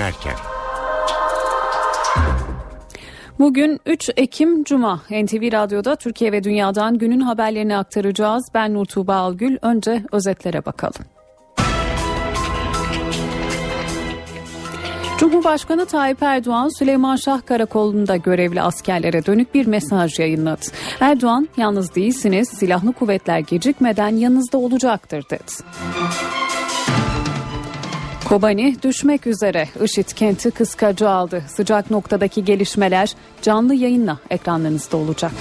Erken Bugün 3 Ekim Cuma NTV Radyo'da Türkiye ve Dünya'dan günün haberlerini aktaracağız. Ben Nur Tuğba Algül. Önce özetlere bakalım. Cumhurbaşkanı Tayyip Erdoğan Süleyman Şah Karakolu'nda görevli askerlere dönük bir mesaj yayınladı. Erdoğan yalnız değilsiniz silahlı kuvvetler gecikmeden yanınızda olacaktır dedi. Kobani düşmek üzere. IŞİD kenti kıskacı aldı. Sıcak noktadaki gelişmeler canlı yayınla ekranlarınızda olacak.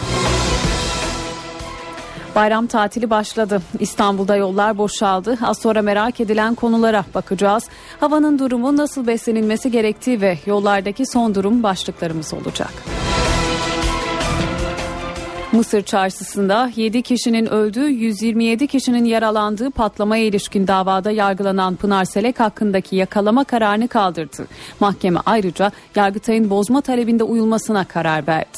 Bayram tatili başladı. İstanbul'da yollar boşaldı. Az sonra merak edilen konulara bakacağız. Havanın durumu, nasıl beslenilmesi gerektiği ve yollardaki son durum başlıklarımız olacak. Mısır çarşısında 7 kişinin öldüğü 127 kişinin yaralandığı patlamaya ilişkin davada yargılanan Pınar Selek hakkındaki yakalama kararını kaldırdı. Mahkeme ayrıca Yargıtay'ın bozma talebinde uyulmasına karar verdi.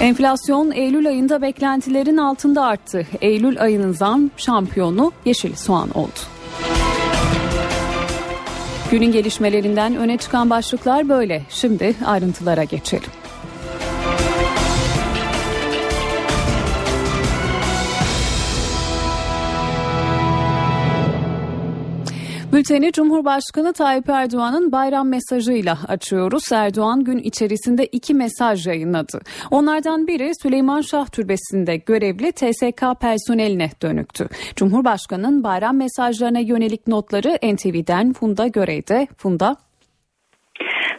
Enflasyon Eylül ayında beklentilerin altında arttı. Eylül ayının zam şampiyonu yeşil soğan oldu. Günün gelişmelerinden öne çıkan başlıklar böyle. Şimdi ayrıntılara geçelim. Bülteni Cumhurbaşkanı Tayyip Erdoğan'ın bayram mesajıyla açıyoruz. Erdoğan gün içerisinde iki mesaj yayınladı. Onlardan biri Süleyman Şah Türbesi'nde görevli TSK personeline dönüktü. Cumhurbaşkanı'nın bayram mesajlarına yönelik notları NTV'den Funda Görey'de. Funda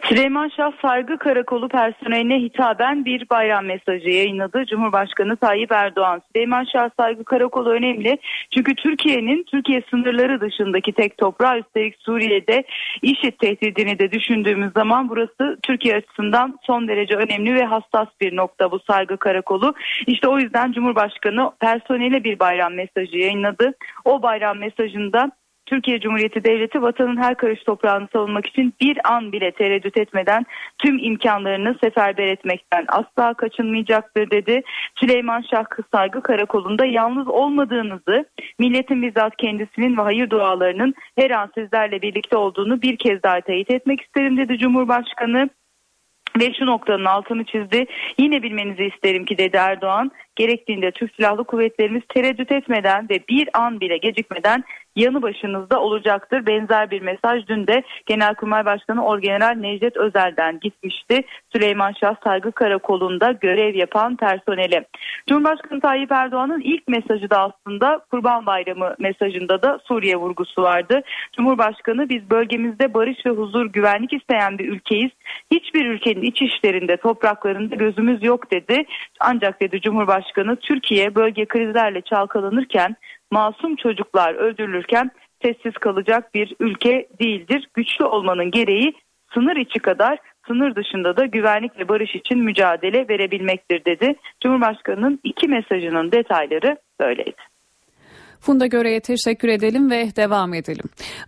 Süleyman Şah Saygı Karakolu personeline hitaben bir bayram mesajı yayınladı. Cumhurbaşkanı Tayyip Erdoğan. Süleyman Şah Saygı Karakolu önemli. Çünkü Türkiye'nin Türkiye sınırları dışındaki tek toprağı üstelik Suriye'de IŞİD tehdidini de düşündüğümüz zaman burası Türkiye açısından son derece önemli ve hassas bir nokta bu Saygı Karakolu. İşte o yüzden Cumhurbaşkanı personele bir bayram mesajı yayınladı. O bayram mesajında Türkiye Cumhuriyeti Devleti vatanın her karış toprağını savunmak için bir an bile tereddüt etmeden tüm imkanlarını seferber etmekten asla kaçınmayacaktır dedi. Süleyman Şah Saygı Karakolu'nda yalnız olmadığınızı, milletin bizzat kendisinin ve hayır dualarının her an sizlerle birlikte olduğunu bir kez daha teyit etmek isterim dedi Cumhurbaşkanı. Ve şu noktanın altını çizdi. Yine bilmenizi isterim ki dedi Erdoğan. Gerektiğinde Türk Silahlı Kuvvetlerimiz tereddüt etmeden ve bir an bile gecikmeden yanı başınızda olacaktır. Benzer bir mesaj dün de Genelkurmay Başkanı Orgeneral Necdet Özel'den gitmişti. Süleyman Şah Saygı Karakolu'nda görev yapan personeli. Cumhurbaşkanı Tayyip Erdoğan'ın ilk mesajı da aslında Kurban Bayramı mesajında da Suriye vurgusu vardı. Cumhurbaşkanı biz bölgemizde barış ve huzur güvenlik isteyen bir ülkeyiz. Hiçbir ülkenin iç işlerinde topraklarında gözümüz yok dedi. Ancak dedi Cumhurbaşkanı Türkiye bölge krizlerle çalkalanırken masum çocuklar öldürülürken sessiz kalacak bir ülke değildir. Güçlü olmanın gereği sınır içi kadar sınır dışında da güvenlik ve barış için mücadele verebilmektir dedi. Cumhurbaşkanının iki mesajının detayları böyleydi. Funda Göre'ye teşekkür edelim ve devam edelim.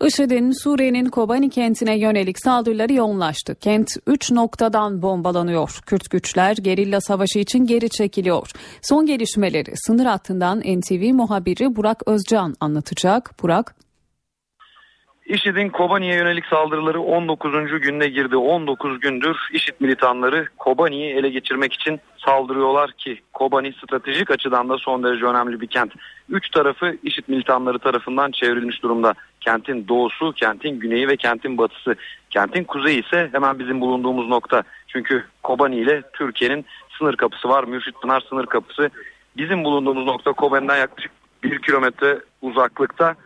IŞİD'in Suriye'nin Kobani kentine yönelik saldırıları yoğunlaştı. Kent 3 noktadan bombalanıyor. Kürt güçler gerilla savaşı için geri çekiliyor. Son gelişmeleri sınır hattından NTV muhabiri Burak Özcan anlatacak. Burak IŞİD'in Kobani'ye yönelik saldırıları 19. gününe girdi. 19 gündür IŞİD militanları Kobani'yi ele geçirmek için saldırıyorlar ki Kobani stratejik açıdan da son derece önemli bir kent. Üç tarafı IŞİD militanları tarafından çevrilmiş durumda. Kentin doğusu, kentin güneyi ve kentin batısı. Kentin kuzeyi ise hemen bizim bulunduğumuz nokta. Çünkü Kobani ile Türkiye'nin sınır kapısı var. Mürşit Pınar sınır kapısı. Bizim bulunduğumuz nokta Kobani'den yaklaşık bir kilometre uzaklıkta.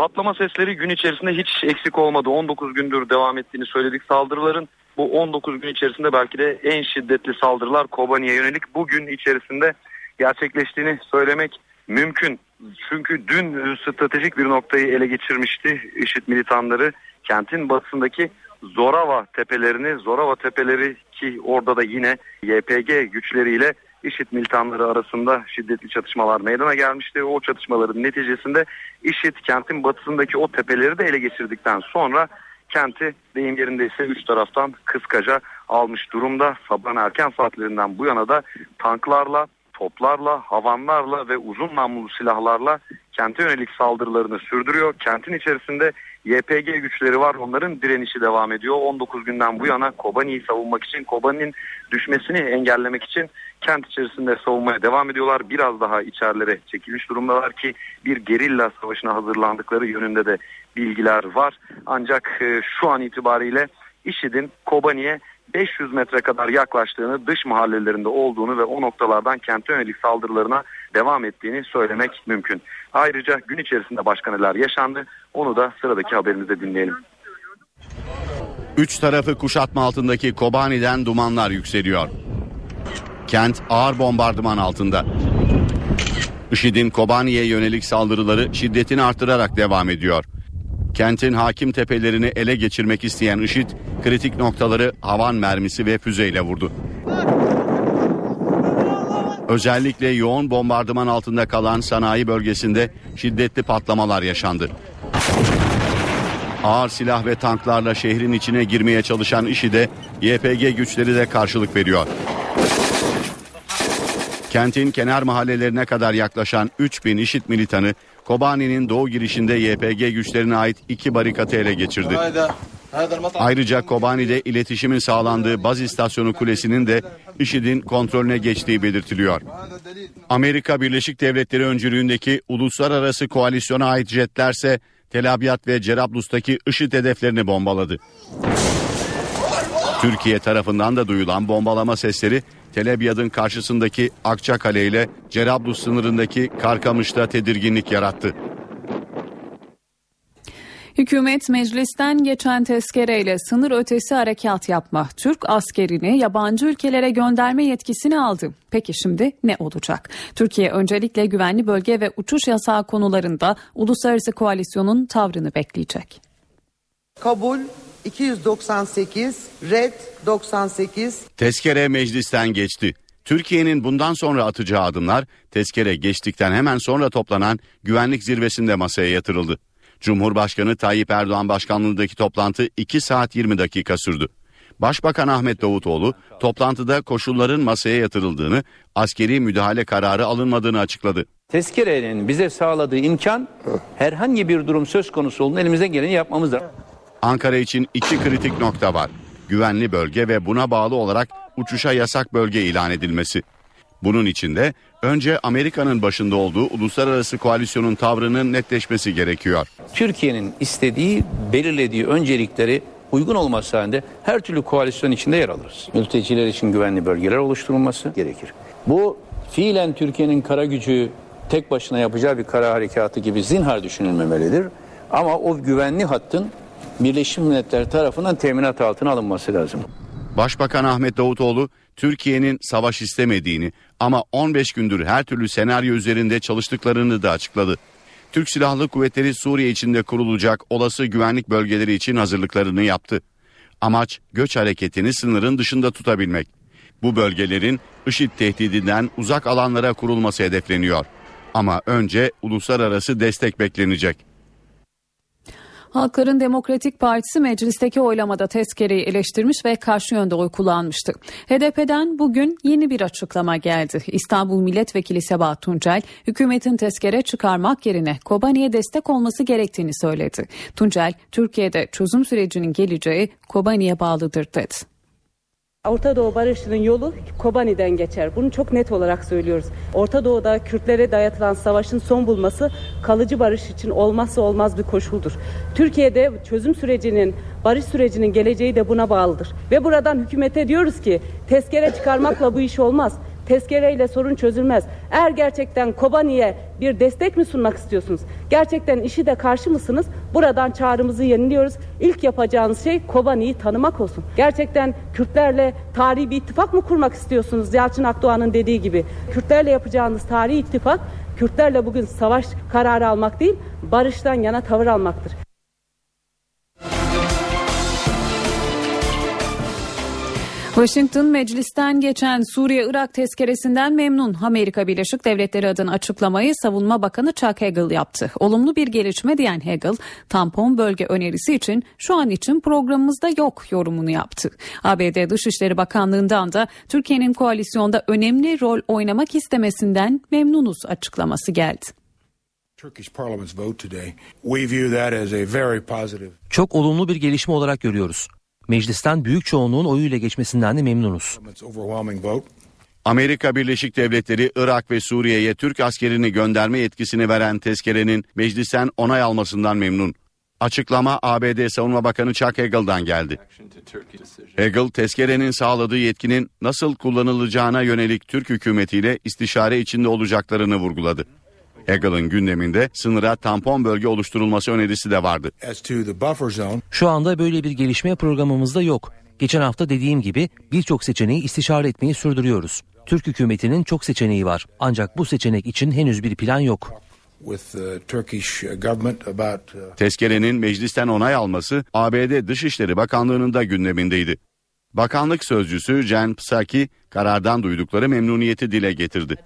Patlama sesleri gün içerisinde hiç eksik olmadı. 19 gündür devam ettiğini söyledik. Saldırıların bu 19 gün içerisinde belki de en şiddetli saldırılar Kobani'ye yönelik bugün içerisinde gerçekleştiğini söylemek mümkün. Çünkü dün stratejik bir noktayı ele geçirmişti IŞİD militanları. Kentin batısındaki Zorava tepelerini, Zorava tepeleri ki orada da yine YPG güçleriyle IŞİD militanları arasında şiddetli çatışmalar meydana gelmişti. O çatışmaların neticesinde IŞİD kentin batısındaki o tepeleri de ele geçirdikten sonra kenti deyim yerinde ise üç taraftan kıskaca almış durumda. Sabahın erken saatlerinden bu yana da tanklarla, toplarla, havanlarla ve uzun namlulu silahlarla kente yönelik saldırılarını sürdürüyor. Kentin içerisinde YPG güçleri var. Onların direnişi devam ediyor. 19 günden bu yana Kobani'yi savunmak için, Kobani'nin düşmesini engellemek için kent içerisinde savunmaya devam ediyorlar. Biraz daha içerilere çekilmiş durumdalar ki bir gerilla savaşına hazırlandıkları yönünde de bilgiler var. Ancak e, şu an itibariyle IŞİD'in Kobani'ye 500 metre kadar yaklaştığını, dış mahallelerinde olduğunu ve o noktalardan kente yönelik saldırılarına devam ettiğini söylemek mümkün. Ayrıca gün içerisinde başka neler yaşandı onu da sıradaki haberimizde dinleyelim. Üç tarafı kuşatma altındaki Kobani'den dumanlar yükseliyor. Kent ağır bombardıman altında. IŞİD'in Kobani'ye yönelik saldırıları şiddetini artırarak devam ediyor. Kentin hakim tepelerini ele geçirmek isteyen IŞİD kritik noktaları havan mermisi ve füzeyle vurdu. Özellikle yoğun bombardıman altında kalan sanayi bölgesinde şiddetli patlamalar yaşandı. Ağır silah ve tanklarla şehrin içine girmeye çalışan IŞİD'e YPG güçleri de karşılık veriyor. Kentin kenar mahallelerine kadar yaklaşan 3000 IŞİD militanı Kobani'nin doğu girişinde YPG güçlerine ait iki barikatı ele geçirdi. Ayrıca Kobani'de iletişimin sağlandığı baz istasyonu kulesinin de IŞİD'in kontrolüne geçtiği belirtiliyor. Amerika Birleşik Devletleri öncülüğündeki uluslararası koalisyona ait jetlerse Tel Abyad ve Cerablus'taki IŞİD hedeflerini bombaladı. Türkiye tarafından da duyulan bombalama sesleri Tel Abyad'ın karşısındaki Akçakale ile Cerablus sınırındaki Karkamış'ta tedirginlik yarattı. Hükümet meclisten geçen tezkereyle sınır ötesi harekat yapma, Türk askerini yabancı ülkelere gönderme yetkisini aldı. Peki şimdi ne olacak? Türkiye öncelikle güvenli bölge ve uçuş yasağı konularında uluslararası koalisyonun tavrını bekleyecek. Kabul 298, red 98. Tezkere meclisten geçti. Türkiye'nin bundan sonra atacağı adımlar tezkere geçtikten hemen sonra toplanan güvenlik zirvesinde masaya yatırıldı. Cumhurbaşkanı Tayyip Erdoğan başkanlığındaki toplantı 2 saat 20 dakika sürdü. Başbakan Ahmet Davutoğlu toplantıda koşulların masaya yatırıldığını, askeri müdahale kararı alınmadığını açıkladı. Tezkerenin bize sağladığı imkan herhangi bir durum söz konusu olduğunda elimizden geleni yapmamızdır. Ankara için iki kritik nokta var. Güvenli bölge ve buna bağlı olarak uçuşa yasak bölge ilan edilmesi. Bunun için de önce Amerika'nın başında olduğu uluslararası koalisyonun tavrının netleşmesi gerekiyor. Türkiye'nin istediği, belirlediği öncelikleri uygun olması halinde her türlü koalisyon içinde yer alırız. Mülteciler için güvenli bölgeler oluşturulması gerekir. Bu fiilen Türkiye'nin kara gücü tek başına yapacağı bir kara harekatı gibi zinhar düşünülmemelidir. Ama o güvenli hattın Birleşmiş Milletler tarafından teminat altına alınması lazım. Başbakan Ahmet Davutoğlu Türkiye'nin savaş istemediğini ama 15 gündür her türlü senaryo üzerinde çalıştıklarını da açıkladı. Türk Silahlı Kuvvetleri Suriye içinde kurulacak olası güvenlik bölgeleri için hazırlıklarını yaptı. Amaç göç hareketini sınırın dışında tutabilmek. Bu bölgelerin IŞİD tehdidinden uzak alanlara kurulması hedefleniyor. Ama önce uluslararası destek beklenecek. Halkların Demokratik Partisi meclisteki oylamada tezkereyi eleştirmiş ve karşı yönde oy kullanmıştı. HDP'den bugün yeni bir açıklama geldi. İstanbul Milletvekili Sebahat Tuncel, hükümetin tezkere çıkarmak yerine Kobani'ye destek olması gerektiğini söyledi. Tuncel, Türkiye'de çözüm sürecinin geleceği Kobani'ye bağlıdır dedi. Orta Doğu barışının yolu Kobani'den geçer. Bunu çok net olarak söylüyoruz. Orta Doğu'da Kürtlere dayatılan savaşın son bulması kalıcı barış için olmazsa olmaz bir koşuldur. Türkiye'de çözüm sürecinin, barış sürecinin geleceği de buna bağlıdır. Ve buradan hükümete diyoruz ki tezkere çıkarmakla bu iş olmaz tezkereyle sorun çözülmez. Eğer gerçekten Kobani'ye bir destek mi sunmak istiyorsunuz? Gerçekten işi de karşı mısınız? Buradan çağrımızı yeniliyoruz. İlk yapacağınız şey Kobani'yi tanımak olsun. Gerçekten Kürtlerle tarihi bir ittifak mı kurmak istiyorsunuz? Yalçın Akdoğan'ın dediği gibi. Kürtlerle yapacağınız tarihi ittifak Kürtlerle bugün savaş kararı almak değil, barıştan yana tavır almaktır. Washington meclisten geçen Suriye-Irak tezkeresinden memnun. Amerika Birleşik Devletleri adına açıklamayı Savunma Bakanı Chuck Hagel yaptı. Olumlu bir gelişme diyen Hagel, tampon bölge önerisi için şu an için programımızda yok yorumunu yaptı. ABD Dışişleri Bakanlığı'ndan da Türkiye'nin koalisyonda önemli rol oynamak istemesinden memnunuz açıklaması geldi. Çok olumlu bir gelişme olarak görüyoruz. Meclisten büyük çoğunluğun oyuyla geçmesinden de memnunuz. Amerika Birleşik Devletleri Irak ve Suriye'ye Türk askerini gönderme yetkisini veren tezkerenin meclisten onay almasından memnun. Açıklama ABD Savunma Bakanı Chuck Hagel'dan geldi. Hagel, tezkerenin sağladığı yetkinin nasıl kullanılacağına yönelik Türk hükümetiyle istişare içinde olacaklarını vurguladı. Hagel'ın gündeminde sınıra tampon bölge oluşturulması önerisi de vardı. Şu anda böyle bir gelişme programımızda yok. Geçen hafta dediğim gibi birçok seçeneği istişare etmeyi sürdürüyoruz. Türk hükümetinin çok seçeneği var. Ancak bu seçenek için henüz bir plan yok. Tezkerenin meclisten onay alması ABD Dışişleri Bakanlığı'nın da gündemindeydi. Bakanlık sözcüsü Jen Psaki karardan duydukları memnuniyeti dile getirdi.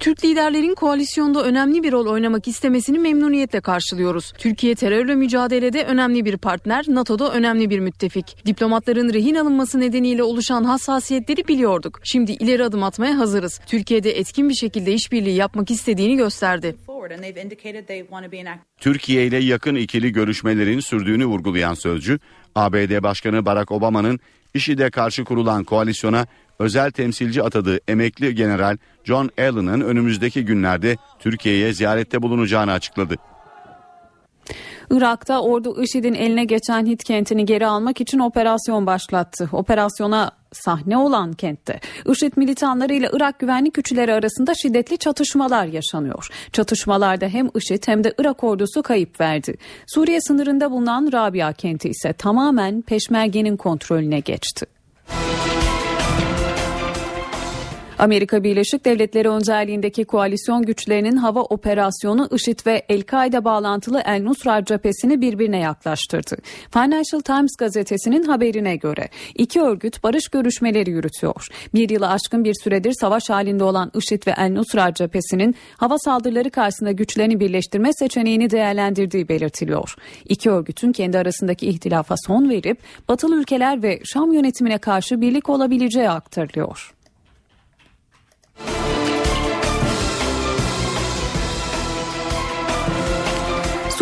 Türk liderlerin koalisyonda önemli bir rol oynamak istemesini memnuniyetle karşılıyoruz. Türkiye terörle mücadelede önemli bir partner, NATO'da önemli bir müttefik. Diplomatların rehin alınması nedeniyle oluşan hassasiyetleri biliyorduk. Şimdi ileri adım atmaya hazırız. Türkiye'de etkin bir şekilde işbirliği yapmak istediğini gösterdi. Türkiye ile yakın ikili görüşmelerin sürdüğünü vurgulayan sözcü, ABD Başkanı Barack Obama'nın IŞİD'e karşı kurulan koalisyona özel temsilci atadığı emekli general John Allen'ın önümüzdeki günlerde Türkiye'ye ziyarette bulunacağını açıkladı. Irak'ta ordu IŞİD'in eline geçen Hit kentini geri almak için operasyon başlattı. Operasyona sahne olan kentte IŞİD militanlarıyla Irak güvenlik güçleri arasında şiddetli çatışmalar yaşanıyor. Çatışmalarda hem IŞİD hem de Irak ordusu kayıp verdi. Suriye sınırında bulunan Rabia kenti ise tamamen peşmergenin kontrolüne geçti. Amerika Birleşik Devletleri önderliğindeki koalisyon güçlerinin hava operasyonu IŞİD ve El-Kaide bağlantılı El Nusra cephesini birbirine yaklaştırdı. Financial Times gazetesinin haberine göre iki örgüt barış görüşmeleri yürütüyor. Bir yılı aşkın bir süredir savaş halinde olan IŞİD ve El Nusra cephesinin hava saldırıları karşısında güçlerini birleştirme seçeneğini değerlendirdiği belirtiliyor. İki örgütün kendi arasındaki ihtilafa son verip batılı ülkeler ve Şam yönetimine karşı birlik olabileceği aktarılıyor.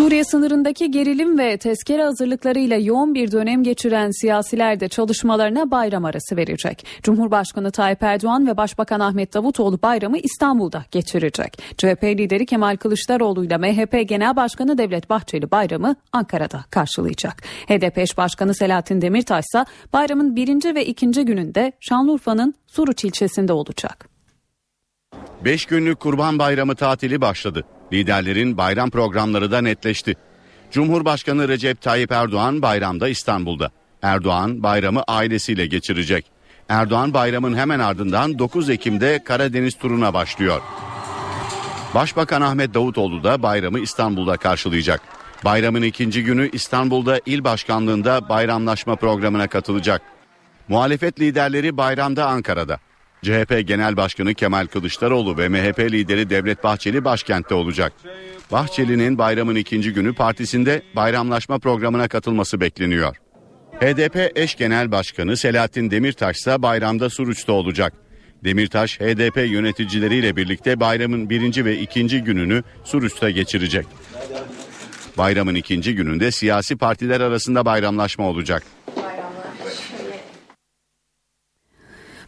Suriye sınırındaki gerilim ve tezkere hazırlıklarıyla yoğun bir dönem geçiren siyasiler de çalışmalarına bayram arası verecek. Cumhurbaşkanı Tayyip Erdoğan ve Başbakan Ahmet Davutoğlu bayramı İstanbul'da geçirecek. CHP lideri Kemal Kılıçdaroğlu ile MHP Genel Başkanı Devlet Bahçeli bayramı Ankara'da karşılayacak. HDP eş başkanı Selahattin Demirtaş ise bayramın birinci ve ikinci gününde Şanlıurfa'nın Suruç ilçesinde olacak. 5 günlük Kurban Bayramı tatili başladı. Liderlerin bayram programları da netleşti. Cumhurbaşkanı Recep Tayyip Erdoğan bayramda İstanbul'da. Erdoğan bayramı ailesiyle geçirecek. Erdoğan bayramın hemen ardından 9 Ekim'de Karadeniz turuna başlıyor. Başbakan Ahmet Davutoğlu da bayramı İstanbul'da karşılayacak. Bayramın ikinci günü İstanbul'da il başkanlığında bayramlaşma programına katılacak. Muhalefet liderleri bayramda Ankara'da. CHP Genel Başkanı Kemal Kılıçdaroğlu ve MHP lideri Devlet Bahçeli başkentte olacak. Bahçeli'nin bayramın ikinci günü partisinde bayramlaşma programına katılması bekleniyor. HDP eş genel başkanı Selahattin Demirtaş ise bayramda Suruç'ta olacak. Demirtaş HDP yöneticileriyle birlikte bayramın birinci ve ikinci gününü Suruç'ta geçirecek. Bayramın ikinci gününde siyasi partiler arasında bayramlaşma olacak.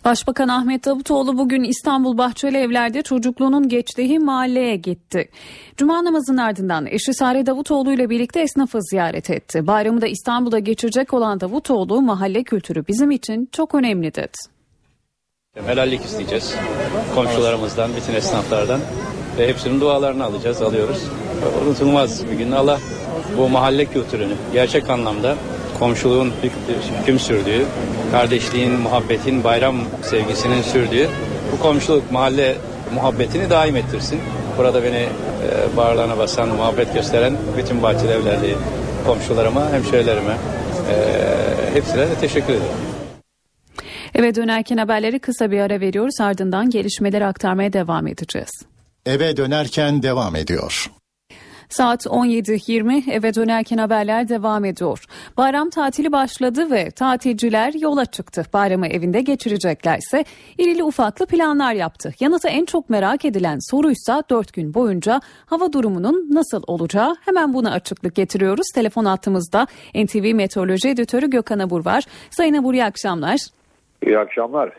Başbakan Ahmet Davutoğlu bugün İstanbul Bahçeli Evler'de çocukluğunun geçtiği mahalleye gitti. Cuma namazının ardından eşi Sare Davutoğlu ile birlikte esnafı ziyaret etti. Bayramı da İstanbul'da geçirecek olan Davutoğlu mahalle kültürü bizim için çok önemli dedi. Helallik isteyeceğiz komşularımızdan, bütün esnaflardan ve hepsinin dualarını alacağız, alıyoruz. Unutulmaz bir gün Allah bu mahalle kültürünü gerçek anlamda komşuluğun hüküm sürdüğü, kardeşliğin, muhabbetin, bayram sevgisinin sürdüğü bu komşuluk, mahalle muhabbetini daim ettirsin. Burada beni e, bağırlarına basan, muhabbet gösteren bütün bahçeli evlerli komşularıma, hemşehrilerime, e, hepsine de teşekkür ederim. Eve dönerken haberleri kısa bir ara veriyoruz ardından gelişmeleri aktarmaya devam edeceğiz. Eve dönerken devam ediyor. Saat 17.20 eve dönerken haberler devam ediyor. Bayram tatili başladı ve tatilciler yola çıktı. Bayramı evinde geçireceklerse irili ufaklı planlar yaptı. Yanıtı en çok merak edilen soruysa 4 gün boyunca hava durumunun nasıl olacağı hemen buna açıklık getiriyoruz. Telefon attığımızda NTV Meteoroloji Editörü Gökhan Abur var. Sayın Abur iyi akşamlar. İyi akşamlar.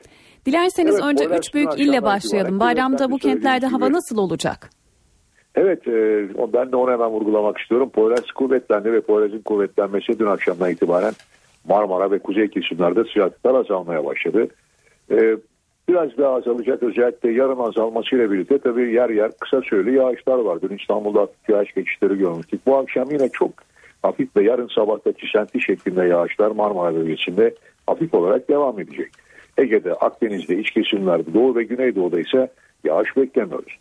Dilerseniz Evet, önce üç büyük ille başlayalım. Bayramda bu kentlerde söylediğiniz hava gibi. nasıl olacak? Evet e, ben de onu hemen vurgulamak istiyorum. Poyraz kuvvetlendi ve Poyraz'ın kuvvetlenmesi dün akşamdan itibaren Marmara ve kuzey kesimlerde sıcaklıklar azalmaya başladı. E, biraz daha azalacak özellikle yarın azalmasıyla birlikte tabii yer yer kısa süreli yağışlar var. Dün İstanbul'da yağış geçişleri görmüştük. Bu akşam yine çok hafif ve yarın sabahta çisenti şeklinde yağışlar Marmara bölgesinde hafif olarak devam edecek. Ege'de, Akdeniz'de, iç kesimlerde, Doğu ve Güneydoğu'da ise yağış beklemiyoruz.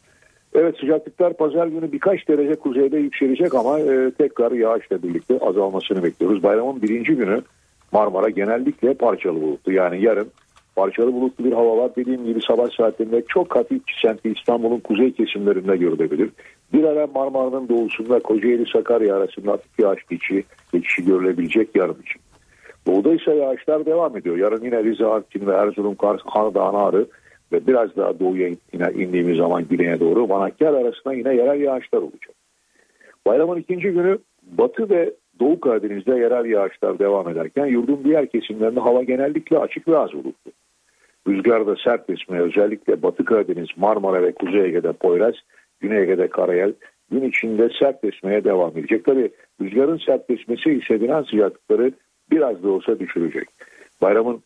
Evet sıcaklıklar pazar günü birkaç derece kuzeyde yükselecek ama e, tekrar yağışla birlikte azalmasını bekliyoruz. Bayramın birinci günü Marmara genellikle parçalı bulutlu. Yani yarın parçalı bulutlu bir hava var. Dediğim gibi sabah saatlerinde çok hafif çisenti İstanbul'un kuzey kesimlerinde görülebilir. Bir ara Marmara'nın doğusunda Kocaeli Sakarya arasında hafif yağış geçişi, geçişi görülebilecek yarın için. Doğuda ise yağışlar devam ediyor. Yarın yine Rize, Artvin ve Erzurum, Kars, Ardahan, Ağrı ve biraz daha doğuya indiğimiz zaman güneye doğru Manakkar arasında yine yerel yağışlar olacak. Bayramın ikinci günü Batı ve Doğu Karadeniz'de yerel yağışlar devam ederken yurdun diğer kesimlerinde hava genellikle açık ve az bulutlu. Rüzgarda sert esmeye özellikle Batı Karadeniz, Marmara ve Kuzey Ege'de Poyraz, Güney Ege'de Karayel gün içinde sert esmeye devam edecek. Tabi rüzgarın sert esmesi hissedilen sıcaklıkları biraz da olsa düşürecek. Bayramın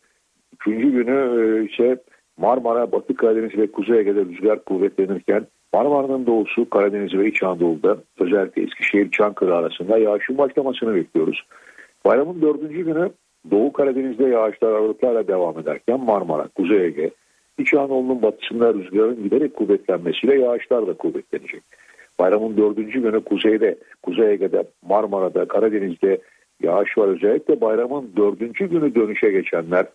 üçüncü günü e, ise Marmara, Batı Karadeniz ve Kuzey Ege'de rüzgar kuvvetlenirken Marmara'nın doğusu, Karadeniz ve İç Anadolu'da özellikle Eskişehir, Çankırı arasında yağışın başlamasını bekliyoruz. Bayramın dördüncü günü Doğu Karadeniz'de yağışlar aralıklarla devam ederken Marmara, Kuzey Ege, İç Anadolu'nun batısında rüzgarın giderek kuvvetlenmesiyle yağışlar da kuvvetlenecek. Bayramın dördüncü günü kuzeyde, Kuzey Ege'de, Marmara'da, Karadeniz'de yağış var. Özellikle bayramın dördüncü günü dönüşe geçenler,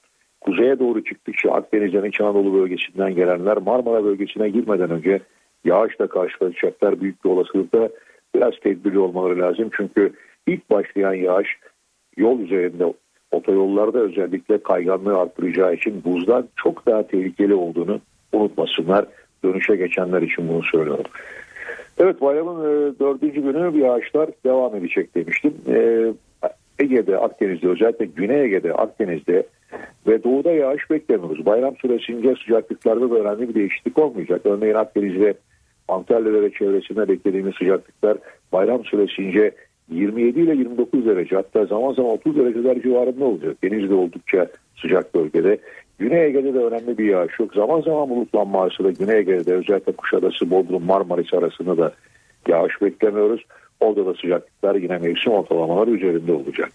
kuzeye doğru çıktıkça Akdeniz'den İç Anadolu bölgesinden gelenler Marmara bölgesine girmeden önce yağışla karşılaşacaklar. Büyük bir olasılıkla biraz tedbirli olmaları lazım. Çünkü ilk başlayan yağış yol üzerinde otoyollarda özellikle kayganlığı arttıracağı için buzdan çok daha tehlikeli olduğunu unutmasınlar. Dönüşe geçenler için bunu söylüyorum. Evet bayramın e, dördüncü günü yağışlar devam edecek demiştim. E, Ege'de, Akdeniz'de özellikle Güney Ege'de, Akdeniz'de ve doğuda yağış beklemiyoruz. Bayram süresince sıcaklıklarda da önemli bir değişiklik olmayacak. Örneğin Akdeniz'de Antalya ve çevresinde beklediğimiz sıcaklıklar bayram süresince 27 ile 29 derece hatta zaman zaman 30 dereceler civarında olacak. Denizde oldukça sıcak bölgede. Güney Ege'de de önemli bir yağış yok. Zaman zaman bulutlanma da Güney Ege'de özellikle Kuşadası, Bodrum, Marmaris arasında da yağış beklemiyoruz. Orada da sıcaklıklar yine mevsim ortalamaları üzerinde olacak.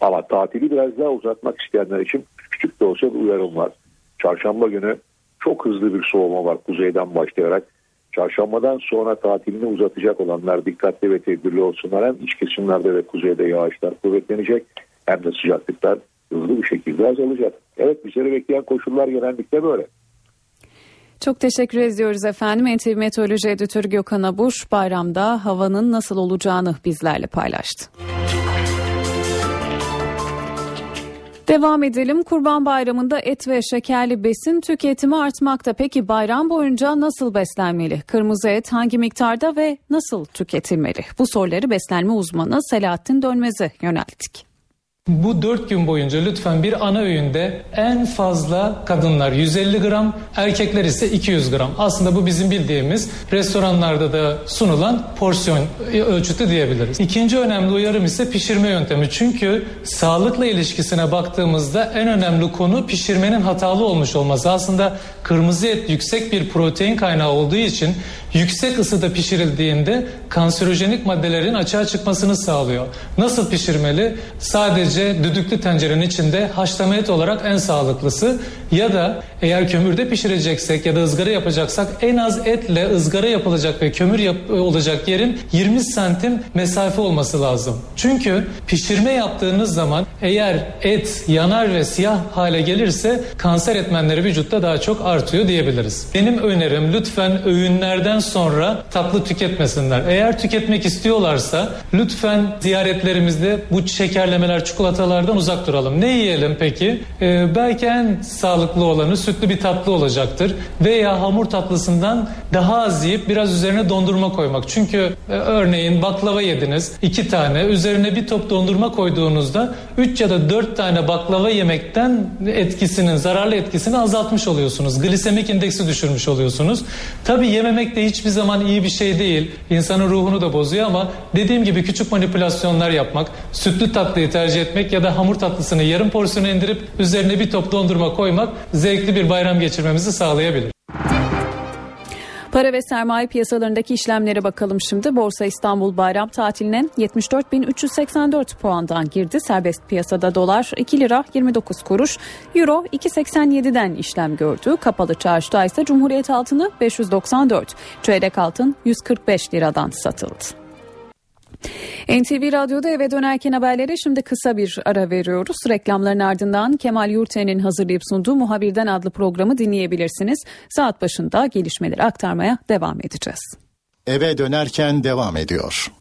Ama tatili biraz daha uzatmak isteyenler için küçük de olsa bir uyarım var. Çarşamba günü çok hızlı bir soğuma var kuzeyden başlayarak. Çarşambadan sonra tatilini uzatacak olanlar dikkatli ve tedbirli olsunlar. Hem iç kesimlerde ve kuzeyde yağışlar kuvvetlenecek hem de sıcaklıklar hızlı bir şekilde azalacak. Evet bizleri bekleyen koşullar genellikle böyle. Çok teşekkür ediyoruz efendim. NTV Meteoroloji Editörü Gökhan Abur bayramda havanın nasıl olacağını bizlerle paylaştı. Devam edelim. Kurban Bayramı'nda et ve şekerli besin tüketimi artmakta. Peki bayram boyunca nasıl beslenmeli? Kırmızı et hangi miktarda ve nasıl tüketilmeli? Bu soruları beslenme uzmanı Selahattin Dönmez'e yönelttik. Bu 4 gün boyunca lütfen bir ana öğünde en fazla kadınlar 150 gram, erkekler ise 200 gram. Aslında bu bizim bildiğimiz restoranlarda da sunulan porsiyon ölçütü diyebiliriz. İkinci önemli uyarım ise pişirme yöntemi. Çünkü sağlıkla ilişkisine baktığımızda en önemli konu pişirmenin hatalı olmuş olması. Aslında kırmızı et yüksek bir protein kaynağı olduğu için yüksek ısıda pişirildiğinde kanserojenik maddelerin açığa çıkmasını sağlıyor. Nasıl pişirmeli? Sadece düdüklü tencerenin içinde haşlama et olarak en sağlıklısı. Ya da eğer kömürde pişireceksek ya da ızgara yapacaksak en az etle ızgara yapılacak ve kömür yap- olacak yerin 20 santim mesafe olması lazım. Çünkü pişirme yaptığınız zaman eğer et yanar ve siyah hale gelirse kanser etmenleri vücutta daha çok artıyor diyebiliriz. Benim önerim lütfen öğünlerden sonra tatlı tüketmesinler. Eğer tüketmek istiyorlarsa lütfen ziyaretlerimizde bu şekerlemeler, çikolatalardan uzak duralım. Ne yiyelim peki? Ee, belki en sağlıklı olanı sütlü bir tatlı olacaktır. Veya hamur tatlısından daha az yiyip biraz üzerine dondurma koymak. Çünkü e, örneğin baklava yediniz iki tane üzerine bir top dondurma koyduğunuzda 3 ya da 4 tane baklava yemekten etkisinin zararlı etkisini azaltmış oluyorsunuz. Glisemik indeksi düşürmüş oluyorsunuz. Tabi yememek de hiçbir zaman iyi bir şey değil. İnsanın ruhunu da bozuyor ama dediğim gibi küçük manipülasyonlar yapmak, sütlü tatlıyı tercih etmek ya da hamur tatlısını yarım porsiyona indirip üzerine bir top dondurma koymak zevkli bir bayram geçirmemizi sağlayabilir. Para ve sermaye piyasalarındaki işlemlere bakalım şimdi. Borsa İstanbul bayram tatiline 74.384 puandan girdi. Serbest piyasada dolar 2 lira 29 kuruş, euro 2.87'den işlem gördü. Kapalı çarşıda ise Cumhuriyet altını 594, çeyrek altın 145 liradan satıldı. NTV Radyo'da eve dönerken haberlere şimdi kısa bir ara veriyoruz. Reklamların ardından Kemal Yurten'in hazırlayıp sunduğu Muhabirden adlı programı dinleyebilirsiniz. Saat başında gelişmeleri aktarmaya devam edeceğiz. Eve dönerken devam ediyor.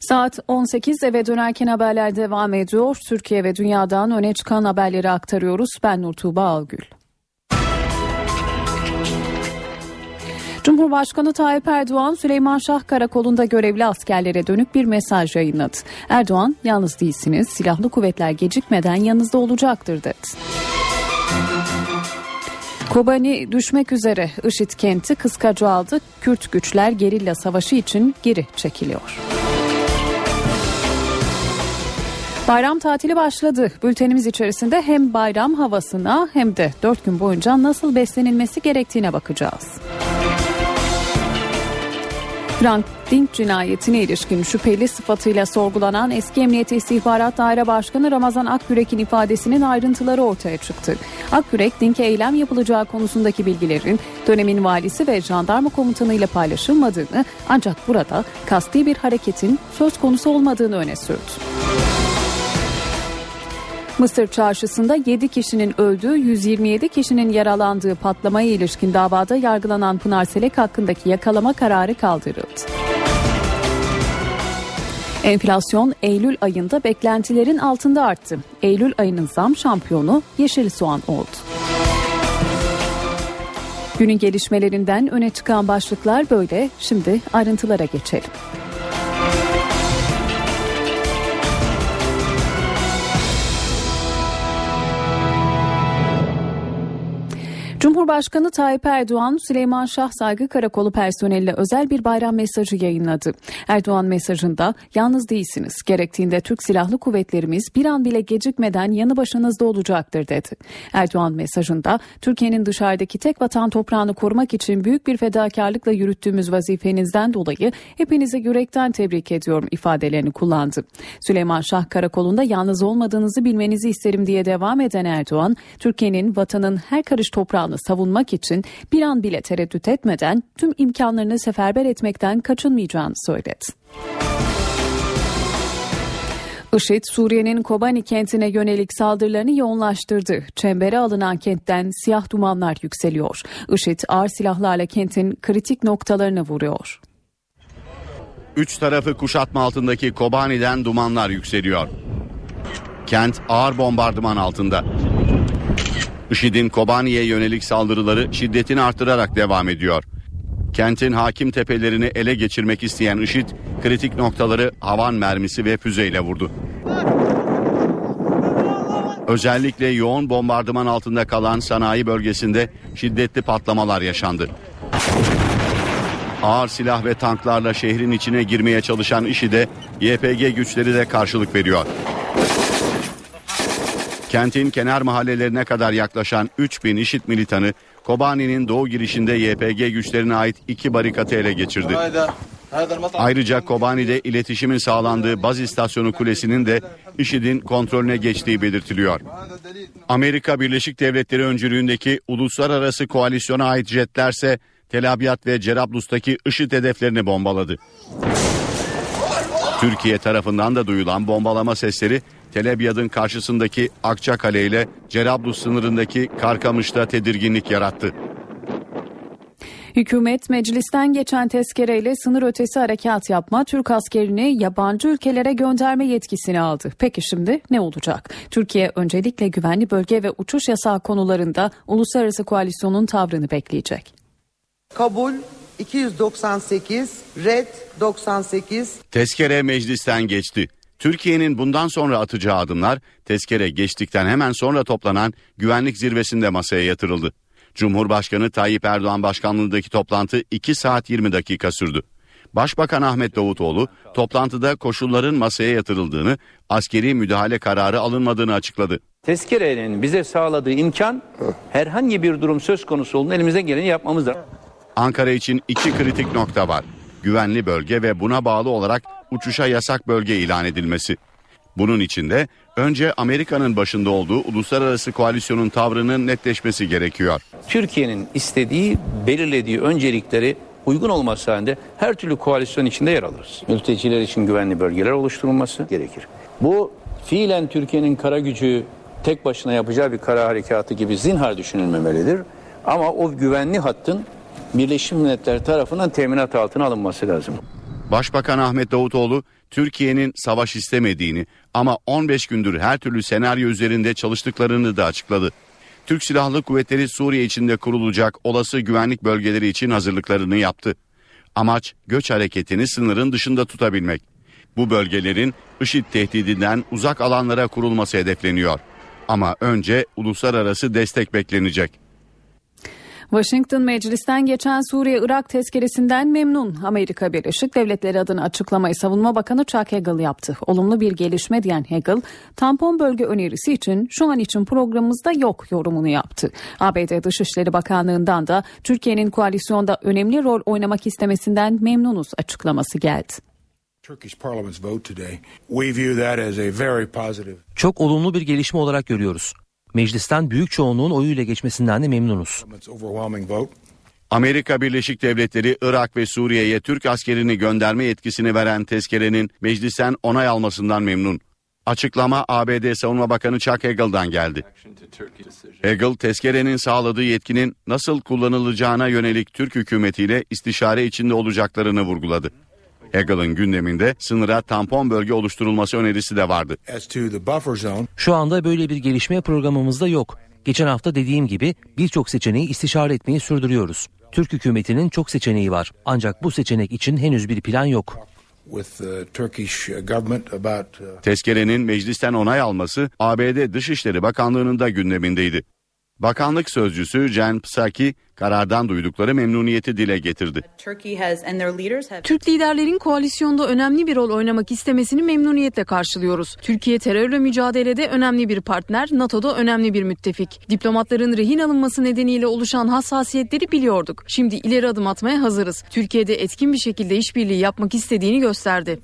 Saat 18 eve dönerken haberler devam ediyor. Türkiye ve dünyadan öne çıkan haberleri aktarıyoruz. Ben Nur Tuğba Algül. Cumhurbaşkanı Tayyip Erdoğan Süleyman Şah Karakolu'nda görevli askerlere dönük bir mesaj yayınladı. Erdoğan yalnız değilsiniz silahlı kuvvetler gecikmeden yanınızda olacaktır dedi. Kobani düşmek üzere IŞİD kenti kıskacı aldı. Kürt güçler gerilla savaşı için geri çekiliyor. Bayram tatili başladı. Bültenimiz içerisinde hem bayram havasına hem de 4 gün boyunca nasıl beslenilmesi gerektiğine bakacağız. Frank Dink cinayetine ilişkin şüpheli sıfatıyla sorgulanan eski Emniyet İstihbarat Daire Başkanı Ramazan Akgürek'in ifadesinin ayrıntıları ortaya çıktı. Akgürek, Dink'e eylem yapılacağı konusundaki bilgilerin dönemin valisi ve jandarma komutanı ile paylaşılmadığını ancak burada kasti bir hareketin söz konusu olmadığını öne sürdü. Mısır çarşısında 7 kişinin öldüğü, 127 kişinin yaralandığı patlamaya ilişkin davada yargılanan Pınar Selek hakkındaki yakalama kararı kaldırıldı. Enflasyon Eylül ayında beklentilerin altında arttı. Eylül ayının zam şampiyonu yeşil soğan oldu. Günün gelişmelerinden öne çıkan başlıklar böyle. Şimdi ayrıntılara geçelim. Cumhurbaşkanı Tayyip Erdoğan Süleyman Şah Saygı Karakolu personeline özel bir bayram mesajı yayınladı. Erdoğan mesajında yalnız değilsiniz. Gerektiğinde Türk Silahlı Kuvvetlerimiz bir an bile gecikmeden yanı başınızda olacaktır dedi. Erdoğan mesajında Türkiye'nin dışarıdaki tek vatan toprağını korumak için büyük bir fedakarlıkla yürüttüğümüz vazifenizden dolayı hepinizi yürekten tebrik ediyorum ifadelerini kullandı. Süleyman Şah Karakolu'nda yalnız olmadığınızı bilmenizi isterim diye devam eden Erdoğan, Türkiye'nin vatanın her karış toprağını savunmak için bir an bile tereddüt etmeden tüm imkanlarını seferber etmekten kaçınmayacağını söyledi. IŞİD, Suriye'nin Kobani kentine yönelik saldırılarını yoğunlaştırdı. Çembere alınan kentten siyah dumanlar yükseliyor. IŞİD ağır silahlarla kentin kritik noktalarını vuruyor. Üç tarafı kuşatma altındaki Kobani'den dumanlar yükseliyor. Kent ağır bombardıman altında. IŞİD'in Kobani'ye yönelik saldırıları şiddetini artırarak devam ediyor. Kentin hakim tepelerini ele geçirmek isteyen IŞİD kritik noktaları havan mermisi ve füzeyle vurdu. Özellikle yoğun bombardıman altında kalan sanayi bölgesinde şiddetli patlamalar yaşandı. Ağır silah ve tanklarla şehrin içine girmeye çalışan IŞİD'e YPG güçleri de karşılık veriyor. Kentin kenar mahallelerine kadar yaklaşan 3000 IŞİD militanı Kobani'nin doğu girişinde YPG güçlerine ait iki barikatı ele geçirdi. Ayrıca Kobani'de iletişimin sağlandığı baz istasyonu kulesinin de IŞİD'in kontrolüne geçtiği belirtiliyor. Amerika Birleşik Devletleri öncülüğündeki uluslararası koalisyona ait jetlerse Tel Abyad ve Cerablus'taki IŞİD hedeflerini bombaladı. Türkiye tarafından da duyulan bombalama sesleri Tel Abyad'ın karşısındaki Akçakale ile Cerablus sınırındaki Karkamış'ta tedirginlik yarattı. Hükümet meclisten geçen tezkereyle sınır ötesi harekat yapma, Türk askerini yabancı ülkelere gönderme yetkisini aldı. Peki şimdi ne olacak? Türkiye öncelikle güvenli bölge ve uçuş yasağı konularında uluslararası koalisyonun tavrını bekleyecek. Kabul 298, red 98. Tezkere meclisten geçti. Türkiye'nin bundan sonra atacağı adımlar tezkere geçtikten hemen sonra toplanan güvenlik zirvesinde masaya yatırıldı. Cumhurbaşkanı Tayyip Erdoğan başkanlığındaki toplantı 2 saat 20 dakika sürdü. Başbakan Ahmet Davutoğlu toplantıda koşulların masaya yatırıldığını, askeri müdahale kararı alınmadığını açıkladı. Tezkerenin bize sağladığı imkan herhangi bir durum söz konusu olduğunda elimize geleni yapmamızdır. Ankara için iki kritik nokta var. Güvenli bölge ve buna bağlı olarak uçuşa yasak bölge ilan edilmesi. Bunun için de önce Amerika'nın başında olduğu uluslararası koalisyonun tavrının netleşmesi gerekiyor. Türkiye'nin istediği, belirlediği öncelikleri uygun olması halinde her türlü koalisyon içinde yer alırız. Mülteciler için güvenli bölgeler oluşturulması gerekir. Bu fiilen Türkiye'nin kara gücü tek başına yapacağı bir kara harekatı gibi zinhar düşünülmemelidir. Ama o güvenli hattın Birleşmiş Milletler tarafından teminat altına alınması lazım. Başbakan Ahmet Davutoğlu Türkiye'nin savaş istemediğini ama 15 gündür her türlü senaryo üzerinde çalıştıklarını da açıkladı. Türk Silahlı Kuvvetleri Suriye içinde kurulacak olası güvenlik bölgeleri için hazırlıklarını yaptı. Amaç göç hareketini sınırın dışında tutabilmek. Bu bölgelerin IŞİD tehdidinden uzak alanlara kurulması hedefleniyor. Ama önce uluslararası destek beklenecek. Washington meclisten geçen Suriye-Irak tezkeresinden memnun. Amerika Birleşik Devletleri adına açıklamayı Savunma Bakanı Chuck Hagel yaptı. Olumlu bir gelişme diyen Hagel, tampon bölge önerisi için şu an için programımızda yok yorumunu yaptı. ABD Dışişleri Bakanlığı'ndan da Türkiye'nin koalisyonda önemli rol oynamak istemesinden memnunuz açıklaması geldi. Çok olumlu bir gelişme olarak görüyoruz. Meclisten büyük çoğunluğun oyuyla geçmesinden de memnunuz. Amerika Birleşik Devletleri Irak ve Suriye'ye Türk askerini gönderme yetkisini veren tezkerenin meclisten onay almasından memnun. Açıklama ABD Savunma Bakanı Chuck Hagel'dan geldi. Hagel, tezkerenin sağladığı yetkinin nasıl kullanılacağına yönelik Türk hükümetiyle istişare içinde olacaklarını vurguladı. Hagel'ın gündeminde sınıra tampon bölge oluşturulması önerisi de vardı. Şu anda böyle bir gelişme programımızda yok. Geçen hafta dediğim gibi birçok seçeneği istişare etmeyi sürdürüyoruz. Türk hükümetinin çok seçeneği var. Ancak bu seçenek için henüz bir plan yok. Tezkerenin meclisten onay alması ABD Dışişleri Bakanlığı'nın da gündemindeydi. Bakanlık sözcüsü Jen Psaki karardan duydukları memnuniyeti dile getirdi. Türk liderlerin koalisyonda önemli bir rol oynamak istemesini memnuniyetle karşılıyoruz. Türkiye terörle mücadelede önemli bir partner, NATO'da önemli bir müttefik. Diplomatların rehin alınması nedeniyle oluşan hassasiyetleri biliyorduk. Şimdi ileri adım atmaya hazırız. Türkiye'de etkin bir şekilde işbirliği yapmak istediğini gösterdi.